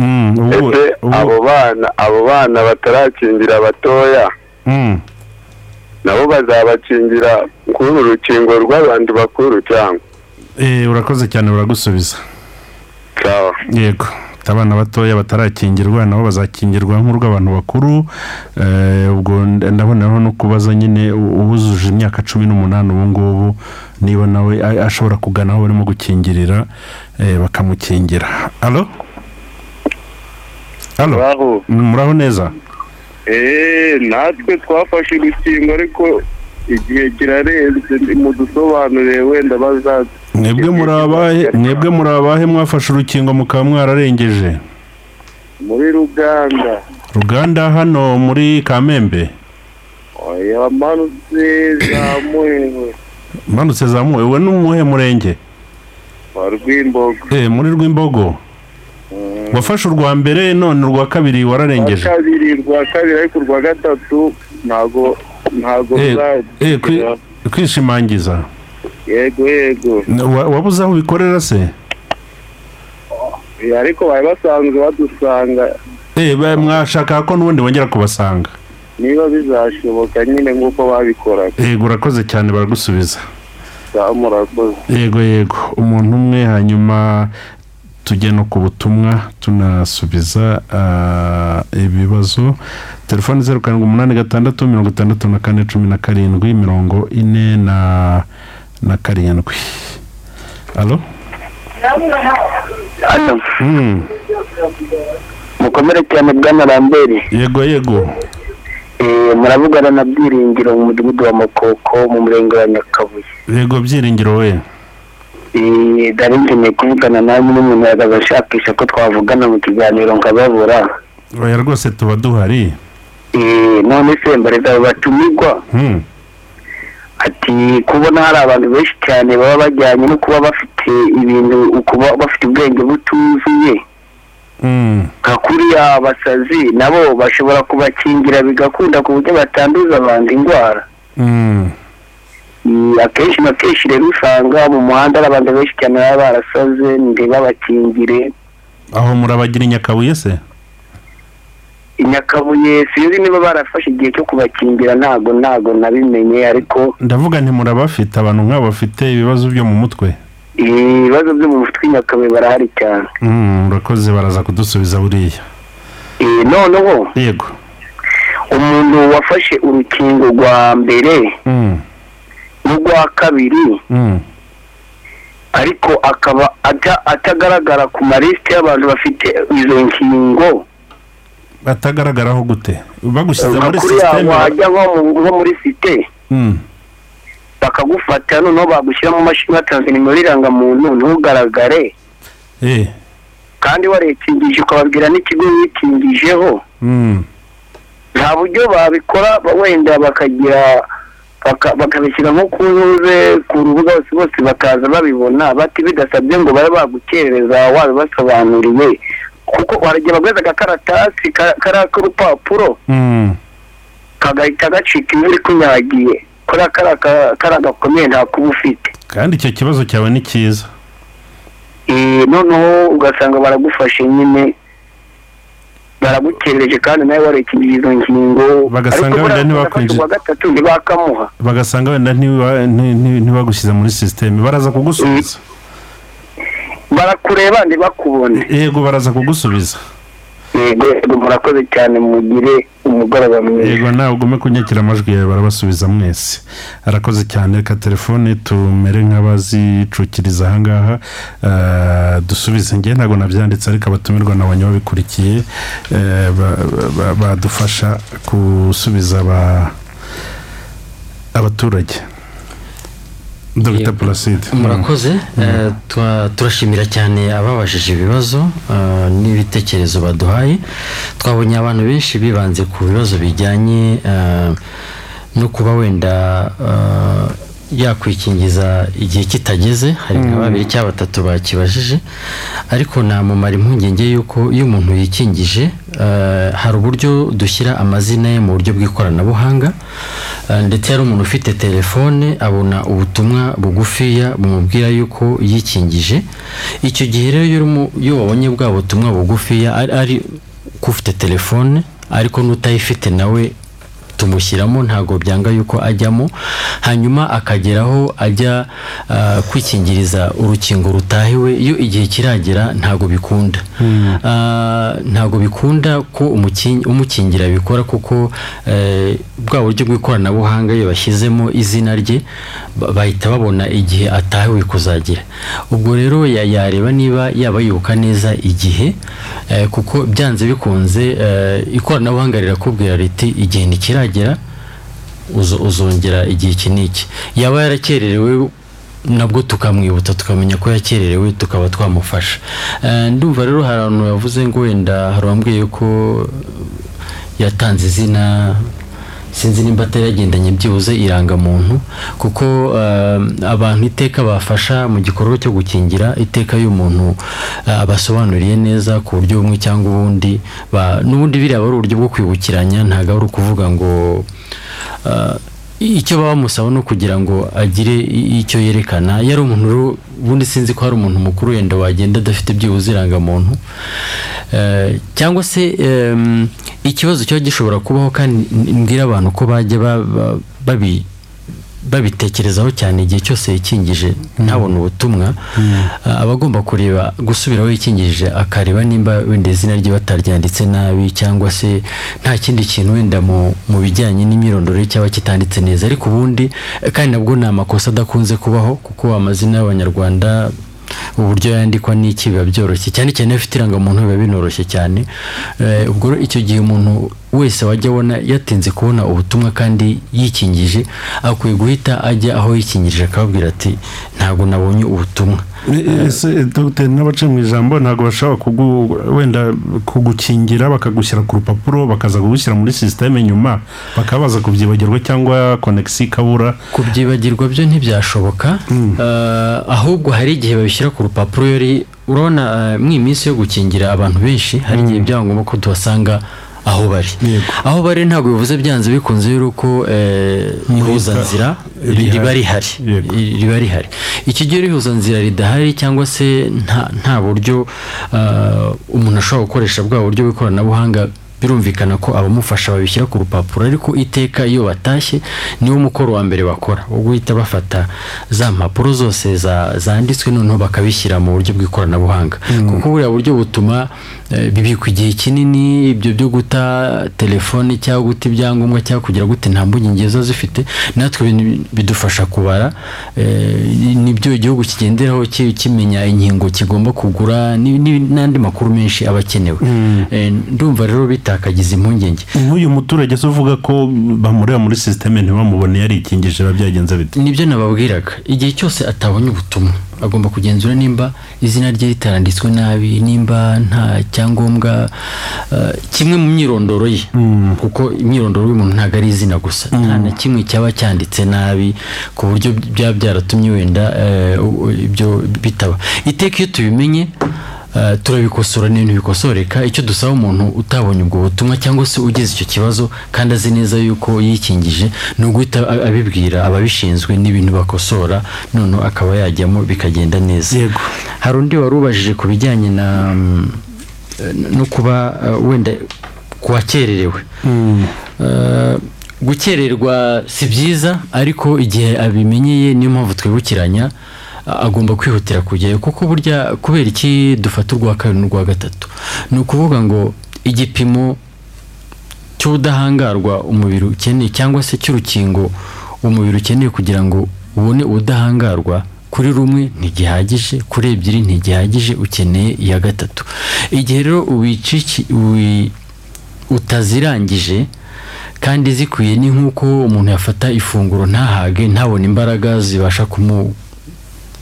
Ese ubu- abo bana abo bana batarakingira abatoya Mm, nabo bazabakingira kuri uru rukingo rw'abantu bakuru cyangwa? Eh, urakoze cyane baragusubiza sawa. Yego. Abana batoya batarakingirwa nabo bazakingirwa nk'urw'abantu bakuru. Eh, ubwo nda- ndabonaho no kubaza nyine u- uwujuje imyaka cumi n'umunani ubu ngubu niba nawe ashobora kugana aho barimo gukingirira eh, bakamukingira. Alo halo muraho neza. Eee natwe twafashe urukingo ariko igihe kirarenze mudusobanurire wenda bazaza mwebwe muri abahe mwebwe muri abahe mwafashe urukingo mukaba mwararengeje. Muri ruganda. Ruganda hano muri kamembe. Yamanutse za muhewe manutse zamuwe we n'umuhe murenge? Wa rwimbogo. Eh muri rwimbogo. Wafashe urwa mbere none urwa kabiri wararengeje. Kabiri rwa kabiri ariko urwa gatatu ntago ntago eh, kwi- ruzagera kwishimangiza. Yego yego. Wa- wabuze aho ubikorera se? Eh, ariko bari basanzwe badusanga. Eh mwashaka ko n'ubundi bongera kubasanga. Niba bizashoboka nyine nk'uko babikoraga. Yego urakoze cyane baragusubiza. Yego yego. Umuntu umwe hanyuma tujye no ku butumwa tunasubiza ah, ibibazo. Telefoni zeru karindwi umunani gatandatu mirongo itandatu na kane cumi na karindwi mirongo ine na na karindwi. Alo? Hano Mm, mukomere cyane bwana ramberi yego yego. Eh, muravugana na byiringiro mu mudugudu wa makoko mu murenge wa nyakabuye. Yego byiringiro we. Nari nkeneye kuvugana nawe n'umuntu yagaza ashakisha ko twavugana mu kiganiro nkababura oya rwose tuba duhari none se mbareza batumirwa ati kubona hari abantu benshi cyane baba bajyanye no kuba bafite ibintu kuba bafite ubwenge butuzuye nka kuriya basazi nabo bashobora kubakingira bigakunda ku buryo batanduza abantu indwara akenshi na kenshi rero usanga mu muhanda hari abantu benshi cyane baba barasaze ntibabakingire aho murabagira i nyakabuye se? I nyakabuye sinzi niba barafashe igihe cyo kubakingira ntago ntago nabimenye ariko ndavuga nti murabafite abantu nk'abo bafite ibibazo byo mu mutwe. ibibazo byo mu mutwe i nyakabuye barahari cyane. Mm, urakoze baraza kudusubiza buriya. Eh, noneho yego. umuntu wafashe urukingo rwa mbere N'urwa kabiri mm. ariko akaba ata- atagaragara ku malisite y'abantu bafite izo nkingo batagaragaraho gute? Bagushyize muri sisiteme wajya nko mu- nko muri site. Mm, bakagufata noneho bagushyira mu mashini batanze nimero y'irangamuntu ntugaragare. Eh, kandi warekingije ukababwira n'ikigo wikingijeho. Mm. nta buryo babikora ba- wenda bakagira baka- bakabishyira nko ku ntuze ku rubuga hose bose bakaza babibona bati bidasabye ngo babe bagukerereza wabibasobanuriye kuko waragiye bagweza agakaratasi ka- kariya k'urupapuro Mm. kagahita gacika imvura ikunyagiye kuriya kariya ka- kariya gakomeye nta kuba ufite. Kandi icyo kibazo cyawe ni cyiza. Eh, noneho ugasanga baragufashe nyine. Baragukerereje kandi nawe warekingije izo ngingo. Bagasanga wenda ntibakwinjira- bagasanga wenda ntiba- nti- nti- ntibagushyize muri sisiteme baraza kugusubiza. Barakureba ntibakubone. Yego baraza kugusubiza. Yego murakoze cyane mugire umugoroba mwiza. Yego nawe ugume kunyakira amajwi yawe barabasubiza mwese. Arakoze cyane reka telefone tumere nk'abazicukiriza ahangaha. Eh, dusubize njye ntabwo nabyanditse ariko abatumirwa nabonye babikurikiye. Eh, ba- ba- badufasha gusubiza aba- abaturage. Dr placide murakoze. Eh, tua- turashimira cyane ababajije ibibazo eh, n'ibitekerezo baduhaye. Twabonye abantu benshi bibanze ku bibazo bijyanye eh, no kuba wenda eh, yakwikingiza igihe kitageze. Hari nka babiri cyangwa batatu bakibajije. Ariko namumara impungenge y'uko iyo umuntu yikingije eh, hari uburyo dushyira amazina ye mu buryo bw'ikoranabuhanga. Eh, ndetse hari umuntu ufite telefone abona ubutumwa bugufiya bumubwira yuko yikingije. Icyo gihe rero iyo wabonye bwa butumwa bugufiya ari, ufite telefone ariko n'utayifite nawe tumushyiramo ntabwo byanga yuko ajyamo. Hanyuma akageraho ajya ah, kwikingiriza urukingo rutahiwe. Iyo igihe kiragera ntabwo bikunda. Ah, ntabwo bikunda ko umukin- umukingira bikora kuko eh, bwa buryo bw'ikoranabuhanga iyo bashyizemo izina rye ba- bahita babona igihe atahiwe kuzagira. Ubwo rero ya- yareba niba yaba yibuka neza igihe eh, kuko byanze bikunze eh, ikoranabuhanga rirakubwira riti igihe ntikiragera uzo- uzongera igihe iki n'iki yaba yarakererewe nabwo tukamwibutsa tukamenya ko yakererewe tukaba twamufasha. Eh, ndumva rero hari abantu bavuze ngo wenda hari uwambwiye ko yatanze izina sinzi nimba atari yagendanye byibuze irangamuntu kuko eh, abantu iteka bafasha mu gikorwa cyo gukingira iteka iyo umuntu eh, abasobanuriye neza ku buryo bumwe cyangwa ubundi n'ubundi biriya ari uburyo bwo kwibukiranya ntabwo ari ukuvuga ngo eh, icyo baba bamusaba ni ukugira ngo agire icyo yerekana. Iyo ari umuntu ubundi sinzi ko hari umuntu mukuru wenda wagenda adafite byibuze irangamuntu Eh, cyangwa se ikibazo kiba gishobora kubaho kandi mbwira abantu ko bajya ba- ba- babi babitekerezaho cyane igihe cyose yikingije ntabone ubutumwa. Ah, aba agomba kureba gusubiraho yikingije akareba nimba wenda izina rye bataryanditse nabi cyangwa se nta kindi kintu wenda mu bijyanye n'imyirondoro cyaba kitanditse neza. Ariko ubundi kandi nabwo ni amakosa adakunze kubaho kuko amazina y'abanyarwanda uburyo yandikwa n'iki biba byoroshye. Cyane cyane afite irangamuntu biba binoroshye cyane. Eh, ubwo icyo gihe umuntu wese wajya abona yatinze kubona ubutumwa kandi yikingije akwiye guhita ajya aho yikingirije akababwira ati ntabwo nabonye ubutumwa. Ese dogiteri n'abace mu ijambo ntabwo bashobora wenda kugukingira bakagushyira ku rupapuro bakaza kugushyira muri sisiteme nyuma bakaba baza kubyibagirwa cyangwa konegisi ikabura kubyibagirwa byo ntibyashoboka. Eh, ahubwo hari igihe babishyira ku rupapuro yari urabona eh, mu minsi yo gukingira abantu benshi hari igihe byaba ngombwa ko tuhasanga aho bari. Aho bari ntabwo bivuze byanze bikunze yuko eh, rihari. Riba rihari. riba rihari iki gihe ihuzanzira ridahari cyangwa se nta buryo ah, umuntu ashobora gukoresha bwa buryo bw'ikoranabuhanga birumvikana ko abamufasha babishyira ku rupapuro ariko iteka iyo batashye niwo mukoro wa mbere bakora. Wo guhita bafata za mpapuro zose za- zanditswe noneho bakabishyira mu buryo bw'ikoranabuhanga. Kuko buriya buryo butuma eh, bibikwa igihe kinini ibyo byo guta telefone cyangwa guta ibyangombwa cyangwa kugira gute nta mbugenge ziba zifite natwe bidufasha kubara eh, ni byo igihugu kigenderaho ki- kimenya inkingo kigomba kugura n'andi makuru menshi aba akenewe. Eh, ndumva rero bitakagiza impungenge. Nk'uyu muturage se uvuga ko bamureba muri sisiteme ntibamubone yarikingije biba byagenze bite? Nibyo nababwiraga. Igihe cyose atabonye ubutumwa agomba kugenzura nimba izina rye ritaranditswe nabi nimba nta cyangombwa eh, kimwe mu myirondoro ye. Kuko imyirondoro y'umuntu ntabwo ari izina gusa. Nta na kimwe cyaba cyanditse nabi ku buryo byaba byaratumye wenda eh, ibyo bitaba. Iteka iyo tubimenye turabikosora ni ibintu bikosoreka icyo dusaba umuntu utabonye ubwo butumwa cyangwa se ugize icyo kibazo kandi azi neza yuko yikingije ni uguhita abibwira ababishinzwe n'ibintu bakosora noneho akaba yajyamo bikagenda neza. Yego. hari undi wari ubajije ku bijyanye na mm, eh, no kuba eh, wenda ku wakererewe. Eh, gukererwa si byiza ariko igihe abimenyeye niyo mpamvu twibukiranya agomba kwihutira kujyayo kuko burya kubera iki dufata urwa kabiri n'urwa gatatu? Ni ukuvuga ngo igipimo cy'ubudahangarwa umubiri ukeneye cyangwa se cy'urukingo umubiri ukeneye kugira ngo ubone ubudahangarwa kuri rumwe ntigihagije kuri ebyiri ntigihagije ukeneye iya gatatu. Igihe rero utazirangije kandi zikwiye ni nk'uko umuntu yafata ifunguro ntahage ntabone imbaraga zibasha kumu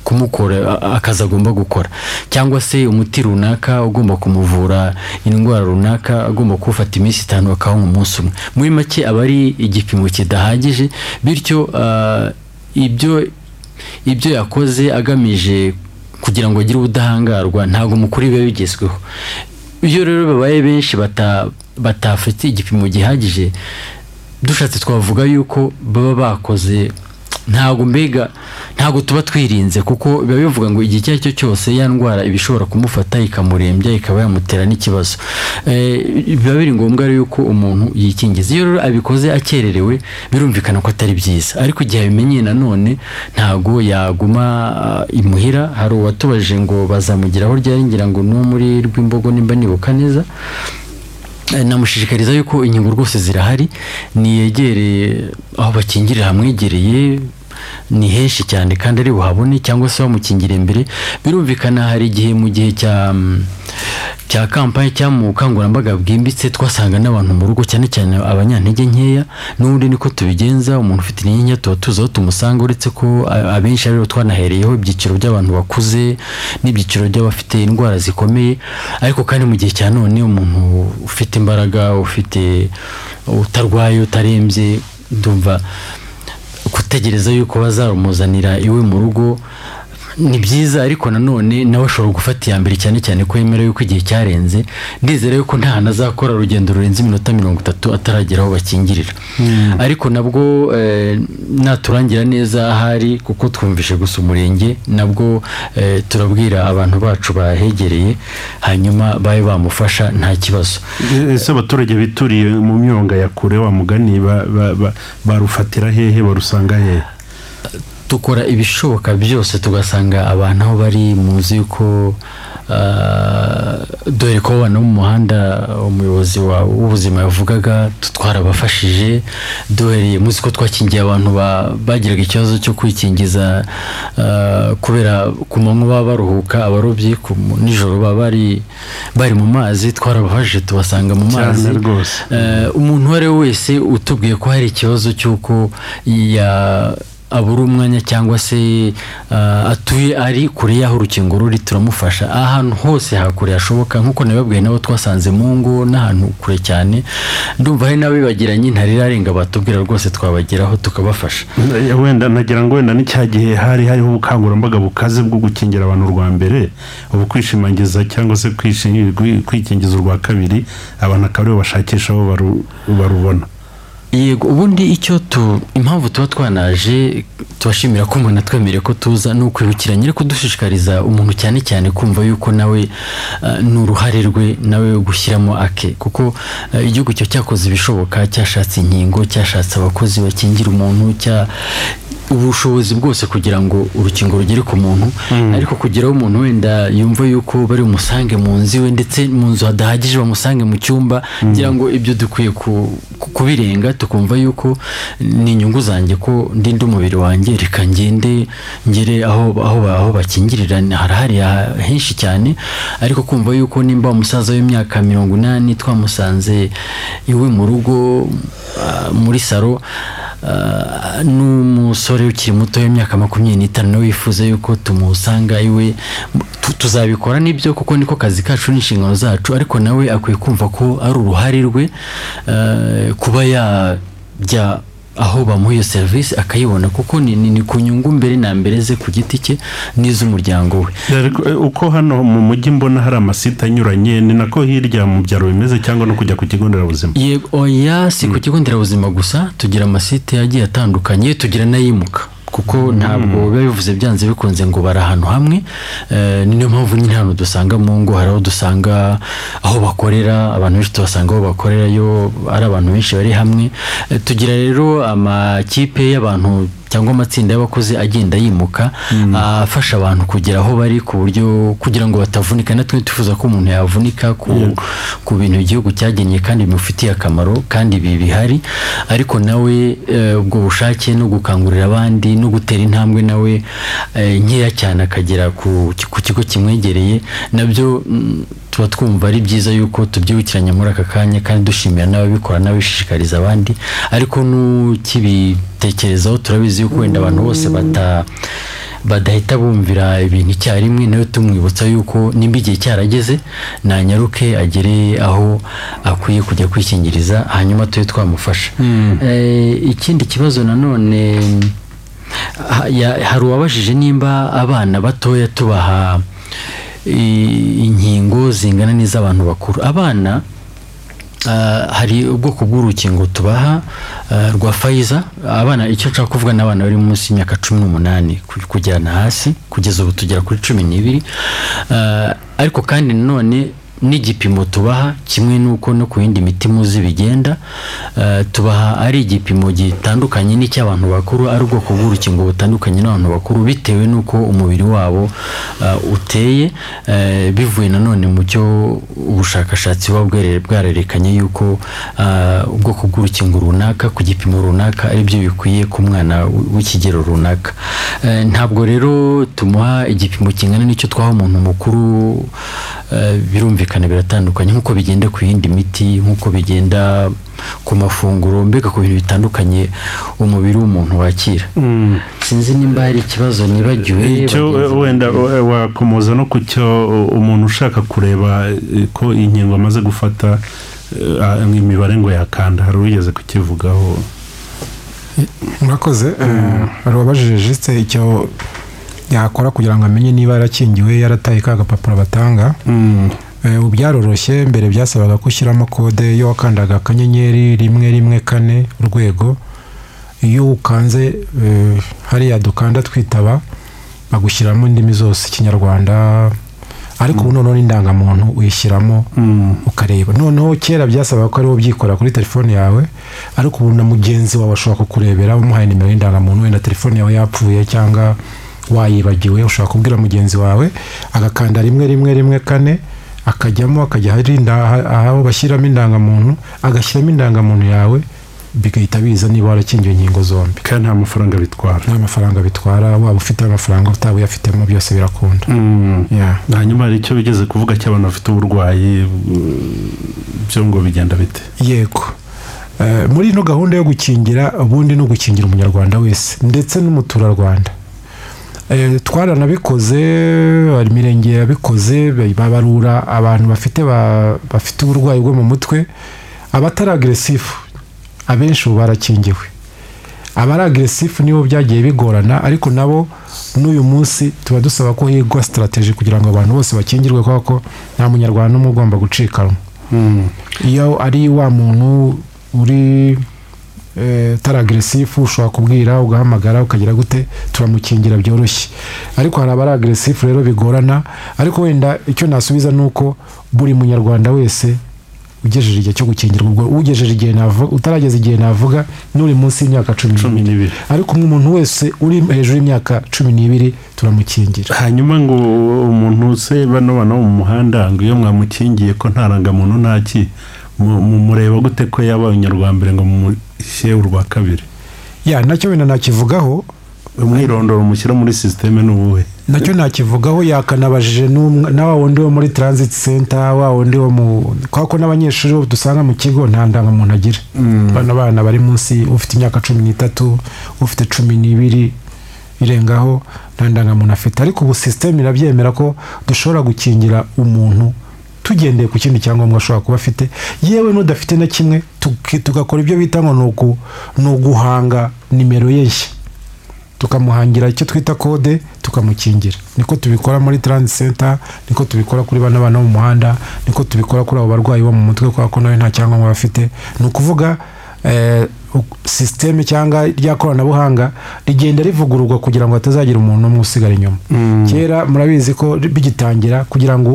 kumukora akazi agomba gukora. Cyangwa se umuti runaka ugomba kumuvura indwara runaka agomba kuwufata iminsi itanu akawunywa umunsi umwe. Muri make aba ari igipimo kidahagije bityo ibyo ibyo yakoze agamije kugira ngo agire ubudahangarwa ntabwo mukuru biba bigezweho. Iyo rero babaye benshi bata- batafite igipimo gihagije dushatse twavuga yuko baba bakoze ntabwo mbega ntabwo tuba twirinze kuko biba bivuga ngo igihe icyo ari cyo cyose ya ndwara iba ishobora kumufata ikamurembya ikaba yamutera n'ikibazo. Eh, biba biri ngombwa rero yuko umuntu yikingiza. Iyo rero abikoze akererewe birumvikana ko atari byiza. Ariko igihe abimenyeye nanone ntabwo yaguma ah, imuhira. Hari uwatubajije ngo bazamugiraho ryari ngira ngo ni muri rw'imbogo nimba nibuka neza. Eh, namushishikariza yuko inkingo rwose zirahari. Niyegere aho bakingirira hamwegereye ni henshi cyane kandi ari buhabone cyangwa se bamukingire imbere. Birumvikana hari igihe mu gihe cya mm, cya kampani cyangwa mu bukangurambaga bwimbitse twasanga n'abantu mu rugo cyane cyane abanyantege nkeya n'ubundi niko tubigenza umuntu ufite intege nke tuba tuzi aho tumusanga uretse ko abenshi ari bo twanahereyeho ibyiciro by'abantu bakuze n'ibyiciro by'abafite indwara zikomeye. Ariko kandi mu gihe cya none umuntu ufite imbaraga ufite utarwaye utarembye ndumva gutegereza yuko bazarumuzanira iwe mu rugo ni byiza ariko nanone nawe ashobora gufata iya mbere cyane cyane ko yemera yuko igihe cyarenze. Ndizera yuko nta hantu azakora urugendo rurenze iminota mirongo itatu ataragera aho bakingirira. Ariko nabwo eh, naturangira neza ahari kuko twumvishe gusa umurenge nabwo eh, turabwira abantu bacu bahegereye hanyuma babe bamufasha nta kibazo. Ese abaturage bituriye mu myonga ya kure wa mugani ba- ba- ba- barufatira hehe barusanga hehe? Dukora ibishoboka byose tugasanga abantu aho bari muzi yuko ah, dore ko bo mu muhanda umuyobozi wa- w'ubuzima yavugaga twarabafashije duhereye muzi ko twakingiye abantu ba- bagiraga ikibazo cyo kwikingiza ah, kubera ku manywa baba baruhuka abarobyi nijoro baba bari bari mu mazi twarabafashije tubasanga mu mazi. Eh, umuntu uwo ari we wese utubwiye ko hari ikibazo cy'uko ya abura umwanya cyangwa se ah, atuye ari kure y'aho urukingo ruri turamufasha. Ahantu hose hakure hashoboka nk'uko nabibabwiye nabo twasanze mu ngo n'ahantu kure cyane. Ndumva hari n'abibagiranye ntarirarenga batubwira rwose twabageraho tukabafasha. Eh, wenda nagira ngo wenda n'icya gihe hari hariho ubukangurambaga bukaze bwo gukingira abantu urwa mbere ubu kwishimangiza cyangwa se kwikingiza urwa kabiri abantu akaba ari bo bashakisha aho baru- barubona. Yego ubundi icyo tu impamvu tuba twanaje tubashimira ko umuntu atwemereye ko tuza ni ukwibukiranya ariko dushishikariza umuntu cyane cyane kumva yuko nawe ah, ni uruhare rwe nawe gushyiramo ake. Kuko ah, igihugu cyo cyakoze ibishoboka cyashatse inkingo cyashatse abakozi bakingira umuntu cya ubushobozi bwose kugira ngo urukingo rugere ku muntu ariko kugeraho umuntu wenda yumva yuko bari bumusange mu nzu iwe ndetse mu nzu hadahagije bamusange mu cyumba ngira ngo ibyo dukwiye ku- ku- kubirenga tukumva yuko ni inyungu zanjye ko ndinda umubiri wanjye reka ngende ngere aho aho ba- aho bakingirira. Harahari ha- henshi cyane ariko kumva yuko nimba umusaza w'imyaka mirongo inani twamusanze iwe mu rugo ah, muri saro ah, n'umusore ukiri muto w'imyaka makumyabiri n'itanu nawe wifuza yuko tumusanga iwe tu- tuzabikora ni byo kuko niko kazi kacu n'inshingano zacu ariko nawe akwiye kumva ko ari uruhare rwe eh, kuba yajya aho bamuha iyo serivisi akayibona. Kuko ni, ni, ni ku nyungu mbere na mbere ze ku giti cye n'iz'umuryango we. Uko hano mu mujyi mbona hari amasite anyuranye ni nako hirya mu byaro bimeze cyangwa no kujya ku kigo nderabuzima? Oya si ku kigo nderabuzima gusa tugira amasite agiye atandukanye tugira n'ayimuka. Kuko ntabwo biba bivuze byanze bikunze ngo bari ahantu hamwe Eh, ni niyo mpamvu nyine hano dusanga mu ngo hari aho dusanga aho bakorera abantu benshi tubasanga aho bakorerayo ari abantu benshi bari hamwe. Eh, tugira rero amakipe y'abantu cyangwa amatsinda y'abakozi agenda yimuka afasha abantu kugera aho bari ku buryo kugira ngo batavunika. Natwe twifuza ko umuntu yavunika ku, bintu igihugu cyagennye kandi bimufitiye akamaro kandi ibi bihari. Ariko nawe eh, ubwo bushake no gukangurira abandi no gutera intambwe nawe eh, nkeya cyane akagera ku, ku kigo kimwegereye. Nabyo mm, tuba twumva ari byiza yuko tubyibukiranya muri aka kanya kandi dushimira n'ababikora n'abishishikariza abandi. Ariko n'ukibitekerezaho turabizi yuko wenda abantu bose bata badahita bumvira ibintu icyarimwe nawe tumwibutsa yuko nimba igihe cyarageze nanyaruke agere aho akwiye kujya kwikingiriza hanyuma tube twamufasha Eh, ikindi kibazo nanone hari uwabajije nimba abana batoya tubaha inkingo zingana n'iz'abantu bakuru. Abana ah, hari ubwoko bw'urukingo tubaha ah, rwa fayiza abana icyo nshaka kuvuga ni abana bari munsi y'imyaka cumi n'umunani ku- kujyana hasi kugeza ubu tugera kuri cumi n'ibiri. Ah, ariko kandi nanone n'igipimo tubaha kimwe n'uko no ku yindi miti muzi bigenda eh, tubaha ari igipimo gitandukanye n'icy'abantu bakuru ari ubwoko bw'urukingo butandukanye n'abantu bakuru bitewe n'uko umubiri wabo eh, uteye eh, bivuye nanone mu cyo ubushakashatsi buba bwarerekanye yuko ubwoko bw'urukingo runaka ku gipimo runaka ari byo bikwiye ku mwana w'ikigero runaka. Ntabwo rero tumuha igipimo kingana n'icyo twaha umuntu mukuru birumvikana biratandukanye nk'uko bigenda ku yindi miti nk'uko bigenda ku mafunguro mbega ku bintu bitandukanye umubiri w'umuntu wakira. Sinzi nimba hari ikibazo nibagiwe icyo bagenzi wenda banjye. wakomoza no ku cyo umuntu ushaka kureba eh, ko inkingo amaze gufata eh, ah, imibare ngo yakanda hari uwigeze kukivugaho? Murakoze eh, hari uwabajije jisite icyo yakora kugira ngo amenye niba yarakingiwe yarataye ka gapapuro batanga. Eh, ubu byaroroshye mbere byasabaga ko ushyiramo kode iyo wakandaga akanyenyeri rimwe rimwe kane urwego. Iyo ukanze eh, hariya dukanda twitaba bagushyiramo indimi zose ikinyarwanda. Ariko ubu noneho n'indangamuntu uyishyiramo ukareba. Noneho kera byasabaga ko ari wo byikora kuri telefone yawe ariko ubu na mugenzi wawe ashobora kukurebera umuhaye nimero y'indangamuntu wenda telefone yawe yapfuye cyangwa wayibagiwe ushobora kubwira mugenzi wawe agakanda rimwe rimwe rimwe kane akajyamo akajya aho bashyiramo indangamuntu agashyiramo indangamuntu yawe bigahita biza niba warakingiwe inkingo zombi. Kandi nta mafaranga bitwara. Nta mafaranga bitwara waba ufite amafaranga utaba uyafitemo byose birakunda. Yeah. hanyuma hari icyo bigeze kuvuga cy'abantu bafite uburwayi byo ngo bigenda bite? Yego. Eh, muri ino gahunda yo gukingira ubundi ni ugukingira umunyarwanda wese ndetse n'umuturarwanda. Twaranabikoze hari imirenge yabikoze babarura abantu bafite ba- bafite uburwayi bwo mu mutwe abatari agresifu abenshi ubu barakingiwe. Abari agresifu nibo byagiye bigorana ariko nabo n'uyu munsi tuba dusaba ko higwa sitarateji kugira ngo abantu bose bakingirwe kubera ko nta munyarwanda n'umwe ugomba gucikanwa iyo ari wa muntu uri eh, utari agresifu ushobora kubwira ugahamagara ukagira gute turamukingira byoroshye. Ariko hari abari agresifu rero bigorana ariko wenda icyo nasubiza ni uko buri munyarwanda wese ugejeje igihe cyo gukingirwa ubwo ugejeje igihe navuga utarageza igihe navuga n'uri munsi y'imyaka cumi n'ibiri. Ariko umuntu wese uri hejuru y'imyaka cumi n'ibiri turamukingira. Hanyuma ngo umuntu se bano bana bo mu muhanda ngo iyo mwamukingiye ko nta rangamuntu mu- mureba gute ko yabaye umunyarwambere ngo mumushyire urwa kabiri? Ya na cyo wenda nakivugaho. Umwirondoro mushyira muri sisiteme ni uwuhe? Nacyo nakivugaho yakanabajije na wa wundi wo muri transit center wa wundi wo mu kubera ko n'abanyeshuri bo dusanga mu kigo nta ndangamuntu agira. Bano bana bari munsi ufite imyaka cumi n'itatu ufite cumi n'ibiri irengaho nta ndangamuntu afite. Ariko ubu sisiteme irabyemera ko dushobora gukingira umuntu tugendeye ku kindi cyangombwa ashobora kuba afite. Yewe n'udafite na kimwe tugakora ibyo bita ngo ni uguhanga nimero ye nshya. Tukamuhangira icyo twita kode tukamukingira. Niko tubikora muri transit center niko tubikora kuri bano bana bo mu muhanda niko tubikora kuri abo barwayi bo mu mutwe kubera ko nawe nta cyangombwa bafite ni ukuvuga eh, sisiteme cyangwa rya koranabuhanga rigenda rivugururwa kugira ngo hatazagira umuntu n'umwe usigara inyuma. Kera murabizi ko bigitangira kugira ngo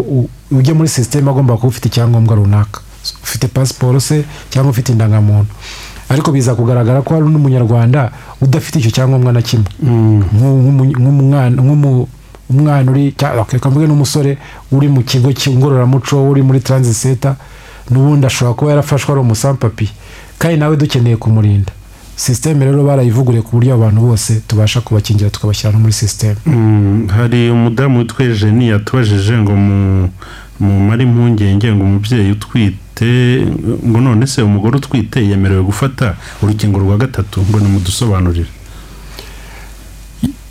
u- ujye muri sisiteme agomba kuba ufite icyangombwa runaka. Ufite pasiporo se cyangwa ufite indangamuntu. Ariko biza kugaragara ko hari n'umunyarwanda udafite icyo cyangombwa na kimwe. Nk'umu- nk'umwana uri reka mvuge n'umusore uri mu kigo ngororamuco uri muri transit center n'ubundi ashobora kuba yarafashwe ari umusampapi kandi nawe dukeneye kumurinda. Sisiteme rero barayivuguriye ku buryo abantu bose tubasha kubakingira tukabashyira no muri sisiteme Mm, hari umudamu witwa jeni yatubajije ngo mu mumare impungenge ngo umubyeyi utwite ngo none se umugore utwite yemerewe gufata urukingo rwa gatatu ngo nimudusobanurire.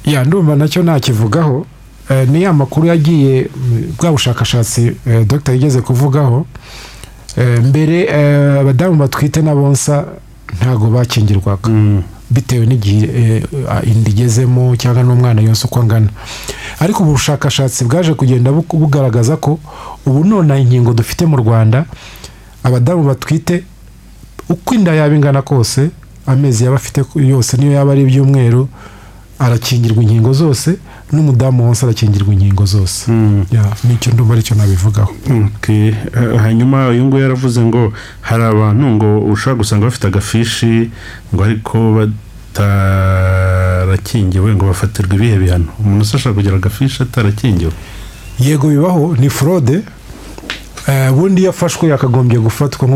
Ya ndumva na cyo nakivugaho. Eh, ni ya makuru yagiye mm, bwa bushakashatsi eh, dr. yigeze kuvugaho. Eh, mbere abadamu batwite n'abonsa ntago bakingirwaga. Bitewe n'igihe eh, inda igezemo cyangwa n'umwana yose uko angana. Ariko ubu bushakashatsi bwaje kugenda bu- bugaragaza ko ubu none inkingo dufite mu rwanda abadamu batwite uko inda yaba ingana kose amezi yaba afite yose niyo yaba ari ibyumweru arakingirwa inkingo zose n'umudamu wose arakingirwa inkingo zose. Ya, ni cyo ndumva ari cyo nabivugaho. Eh, hanyuma uyu nguyu yaravuze ngo hari abantu ngo ushobora gusanga bafite agafishi ngo ariko batarakingiwe ngo bafatirwe ibihe bihano. Umuntu ashobora kugira agafishi atarakingiwe? Yego bibaho ni forode ubundi iyo afashwe yakagombye gufatwa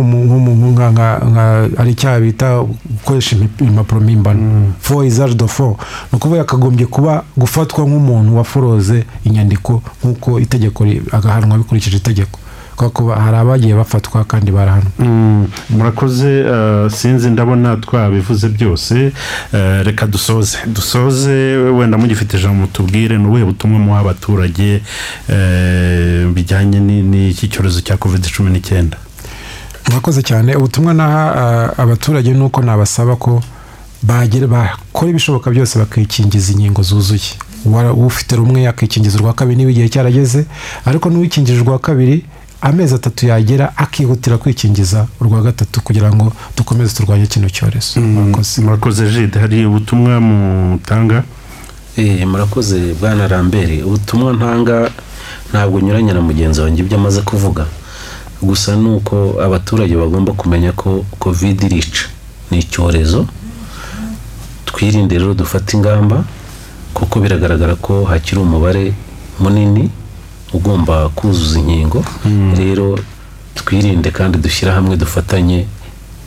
ari icyaha bita gukoresha impapuro mpimbano. Fo izage do fo ni ukuvuga yakagombye kuba gufatwa nk'umuntu waforoze inyandiko nk'uko itegeko agahanwa bikurikije itegeko. Kuko hari abagiye bafatwa kandi barahanwa Mm, murakoze eh, sinzi ndabona twabivuze byose Eh, reka dusoze. Dusoze wenda mugifite ijambo mutubwire ni ubuhe butumwa muha abaturage eh, bijyanye ni- n'iki cyorezo cya covid cumi n'icyenda? Murakoze cyane. Ubutumwa naha ah, abaturage ni uko nabasaba ko bagera bakora ibishoboka byose bakikingiza inkingo zuzuye. Ufite rumwe yakikingiza urwa kabiri niba igihe cyarageze ariko n'uwikingije urwa kabiri amezi atatu yagera akihutira kwikingiza urwa gatatu kugira ngo dukomeze turwanye kino cyorezo. Murakoze. murakoze jide hari ubutumwa mutanga? Eh, murakoze bwana rambere ubutumwa ntanga ntabwo unyuranye na mugenzi wanjye ibyo amaze kuvuga. Gusa ni uko abaturage bagomba kumenya ko covid irica. Ni icyorezo. Twirinde rero dufate ingamba kuko biragaragara ko hakiri umubare munini ugomba kuzuza inkingo. Rero twirinde kandi dushyire hamwe dufatanye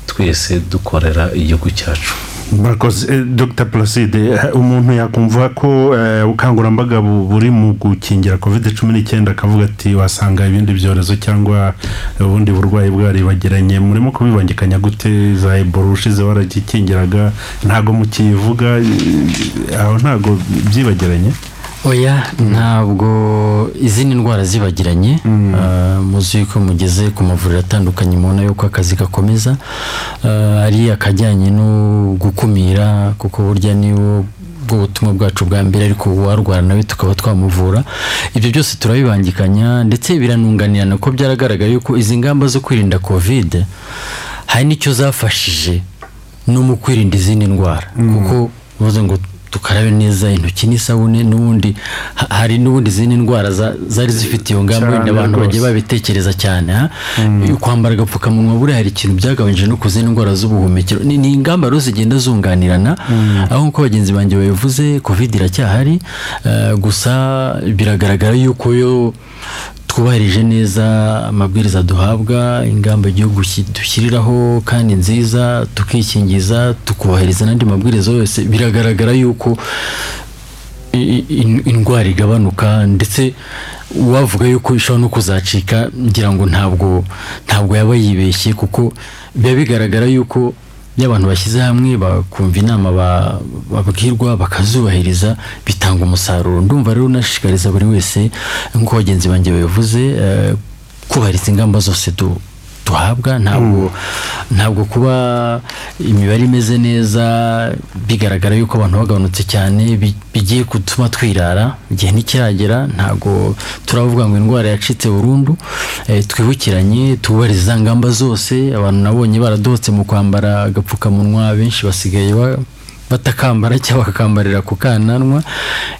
twese dukorera igihugu cyacu. Murakoze Eh, dr. Placide eh, umuntu yakumva ko eh, ubukangurambaga bu- buri mu gukingira covid cumi n'icyenda akavuga ati wasanga ibindi byorezo cyangwa ubundi burwayi bwaribagiranye murimo kubibangikanya gute? Za ebola ushize waragikingiraga ntabwo mukivuga aho ntabwo byibagiranye oya ntabwo izindi ndwara zibagiranye Ah, muzi ko mugeze ku mavuriro atandukanye mubona yuko akazi gakomeza Ah, ari akajyanye no gukumira kuko burya niwo bwo butumwa bwacu bwa mbere ariko uwarwara nawe tukaba twamuvura. Ibyo byose turabibangikanya ndetse biranunganirana ko byaragaragaye yuko izi ngamba zo kwirinda kovide hari n'icyo zafashije no mu kwirinda izindi ndwara. Kuko bivuze ngo dukarabe neza intoki n'isabune n'ubundi ha- hari n'ubundi izindi ndwara za- zari zifite iyo wenda abantu bagiye babitekereza cyane ha? kwambara agapfukamunwa buriya hari ikintu byagabanyije no ku zindi ndwara z'ubuhumekero. Ni, ingamba rero zigenda zunganirana aho nk'uko bagenzi banjye babivuze covid iracyahari eh, gusa biragaragara yuko yo twubahirije neza amabwiriza duhabwa ingamba igihugu dushyiriraho kandi nziza tukikingiza tukubahiriza n'andi mabwiriza yose biragaragara yuko indwara igabanuka ndetse uwavuga yuko ishobora no kuzacika ngira ngo ntabwo ntabwo yaba yibeshye kuko biba bigaragara yuko iyo abantu bashyize hamwe bakumva inama ba- babwirwa bakazubahiriza bitanga umusaruro. Ndumva rero unashishikariza buri wese nk'uko bagenzi banjye babivuze eh, kubahiriza ingamba zose du duhabwa ntabwo ntabwo kuba imibare imeze neza bigaragara yuko abantu bagabanutse cyane bi- bigiye gutuma twirara igihe ntikiragera ntabwo turavuga ngo indwara yacitse burundu. Eh, twibukiranye tubahirize za ngamba zose abantu nabonye baradohotse mu kwambara agapfukamunwa benshi basigaye ba- batakambara cyangwa bakakambarira ku kananwa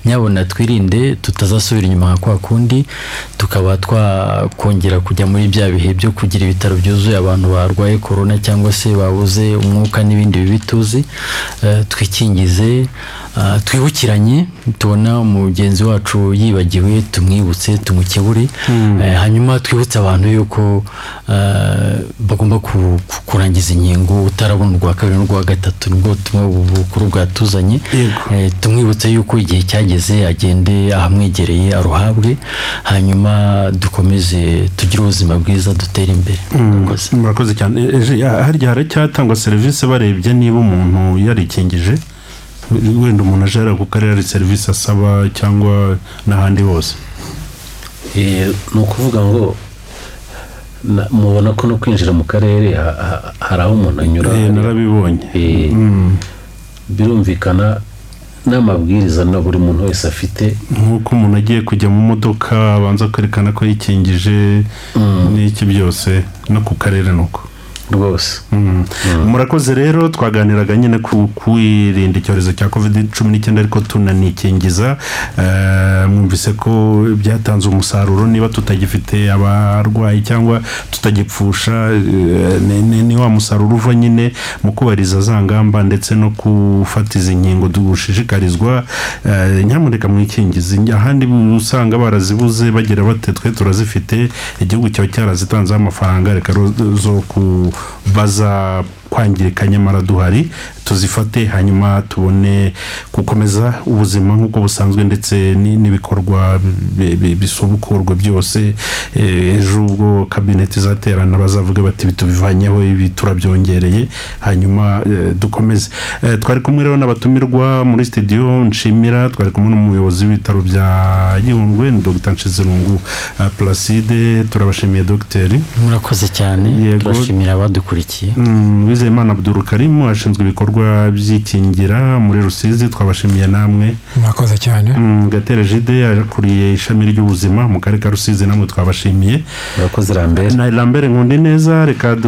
nyabona twirinde tutazasubira inyuma nka kwa kundi tukaba twakongera kujya muri bya bihe byo kugira ibitaro byuzuye abantu barwaye korona cyangwa se babuze umwuka n'ibindi bibi tuzi Eh, twikingize twibukiranye tubona mugenzi wacu yibagiwe tumwibutse tumukebure. Eh, hanyuma twibutse abantu yuko eh, bagomba ku- ku- kurangiza inkingo utarabona urwa kabiri n'urwa gatatu ni bwo bu- bukuru bwatuzanye. Eh, tumwibutse yuko igihe cyageze agende ahamwegereye aruhabwe. Hanyuma dukomeze tugire ubuzima bwiza dutere imbere. Murakoze. murakoze cyane. Ya- harya haracyatangwa serivisi barebye niba umuntu yarikingije? Wenda umuntu aje yareba ku karere hari serivisi asaba cyangwa n'ahandi hose. Eh, ni ukuvuga ngo na- mubona ko no kwinjira mu karere ha- ha- hari aho umuntu anyura. Eh, narabibonye. Eh, birumvikana n'amabwiriza na buri muntu wese afite. Nk'uko umuntu agiye kujya mu modoka abanza kwerekana ko yikingije n'iki byose no ku karere nuko. Rwose. Mm. murakoze rero twaganiraga nyine ku kwirinda icyorezo cya covid cumi n'icyenda ariko tunanikingiza. Eh, mwumvise ko byatanze umusaruro niba tutagifite abarwayi cyangwa tutagipfusha eh, ni- wa musaruro uva nyine mu kubariza za ngamba ndetse no gufata izi nkingo dushishikarizwa. Eh, nyamuneka mwikingize. Ahandi usanga barazibuze bagira bate twe turazifite igihugu cyawe cyarazitanzeho amafaranga reka zo kubaza kwangirika nyamara duhari tuzifate hanyuma tubone gukomeza ubuzima nk'uko busanzwe ndetse ni- n'ibikorwa bi- bi- bisubukurwa byose Eh, ejo ubwo kabineti izaterana bazavuga bati "Ibi tubivanyeho ibi turabyongereye hanyuma eh, dukomeze. Eh, twari kumwe rero n'abatumirwa muri studio nshimira twari kumwe n'umuyobozi w'ibitaro bya gihundwe ni dr. Nshizirungu placide. Turabashimiye dogiteri murakoze cyane. Turashimira abadukurikiye. Mm, Uwizeyimana Abdul Karim ashinzwe ibikorwa by'ikingira muri Rusizi twabashimiye namwe. Murakoze cyane. Mm, Gatera Jide akuriye ishami ry'ubuzima mu karere ka Rusizi namwe twabashimiye. Murakoze rambere na Lambert Nkundi neza reka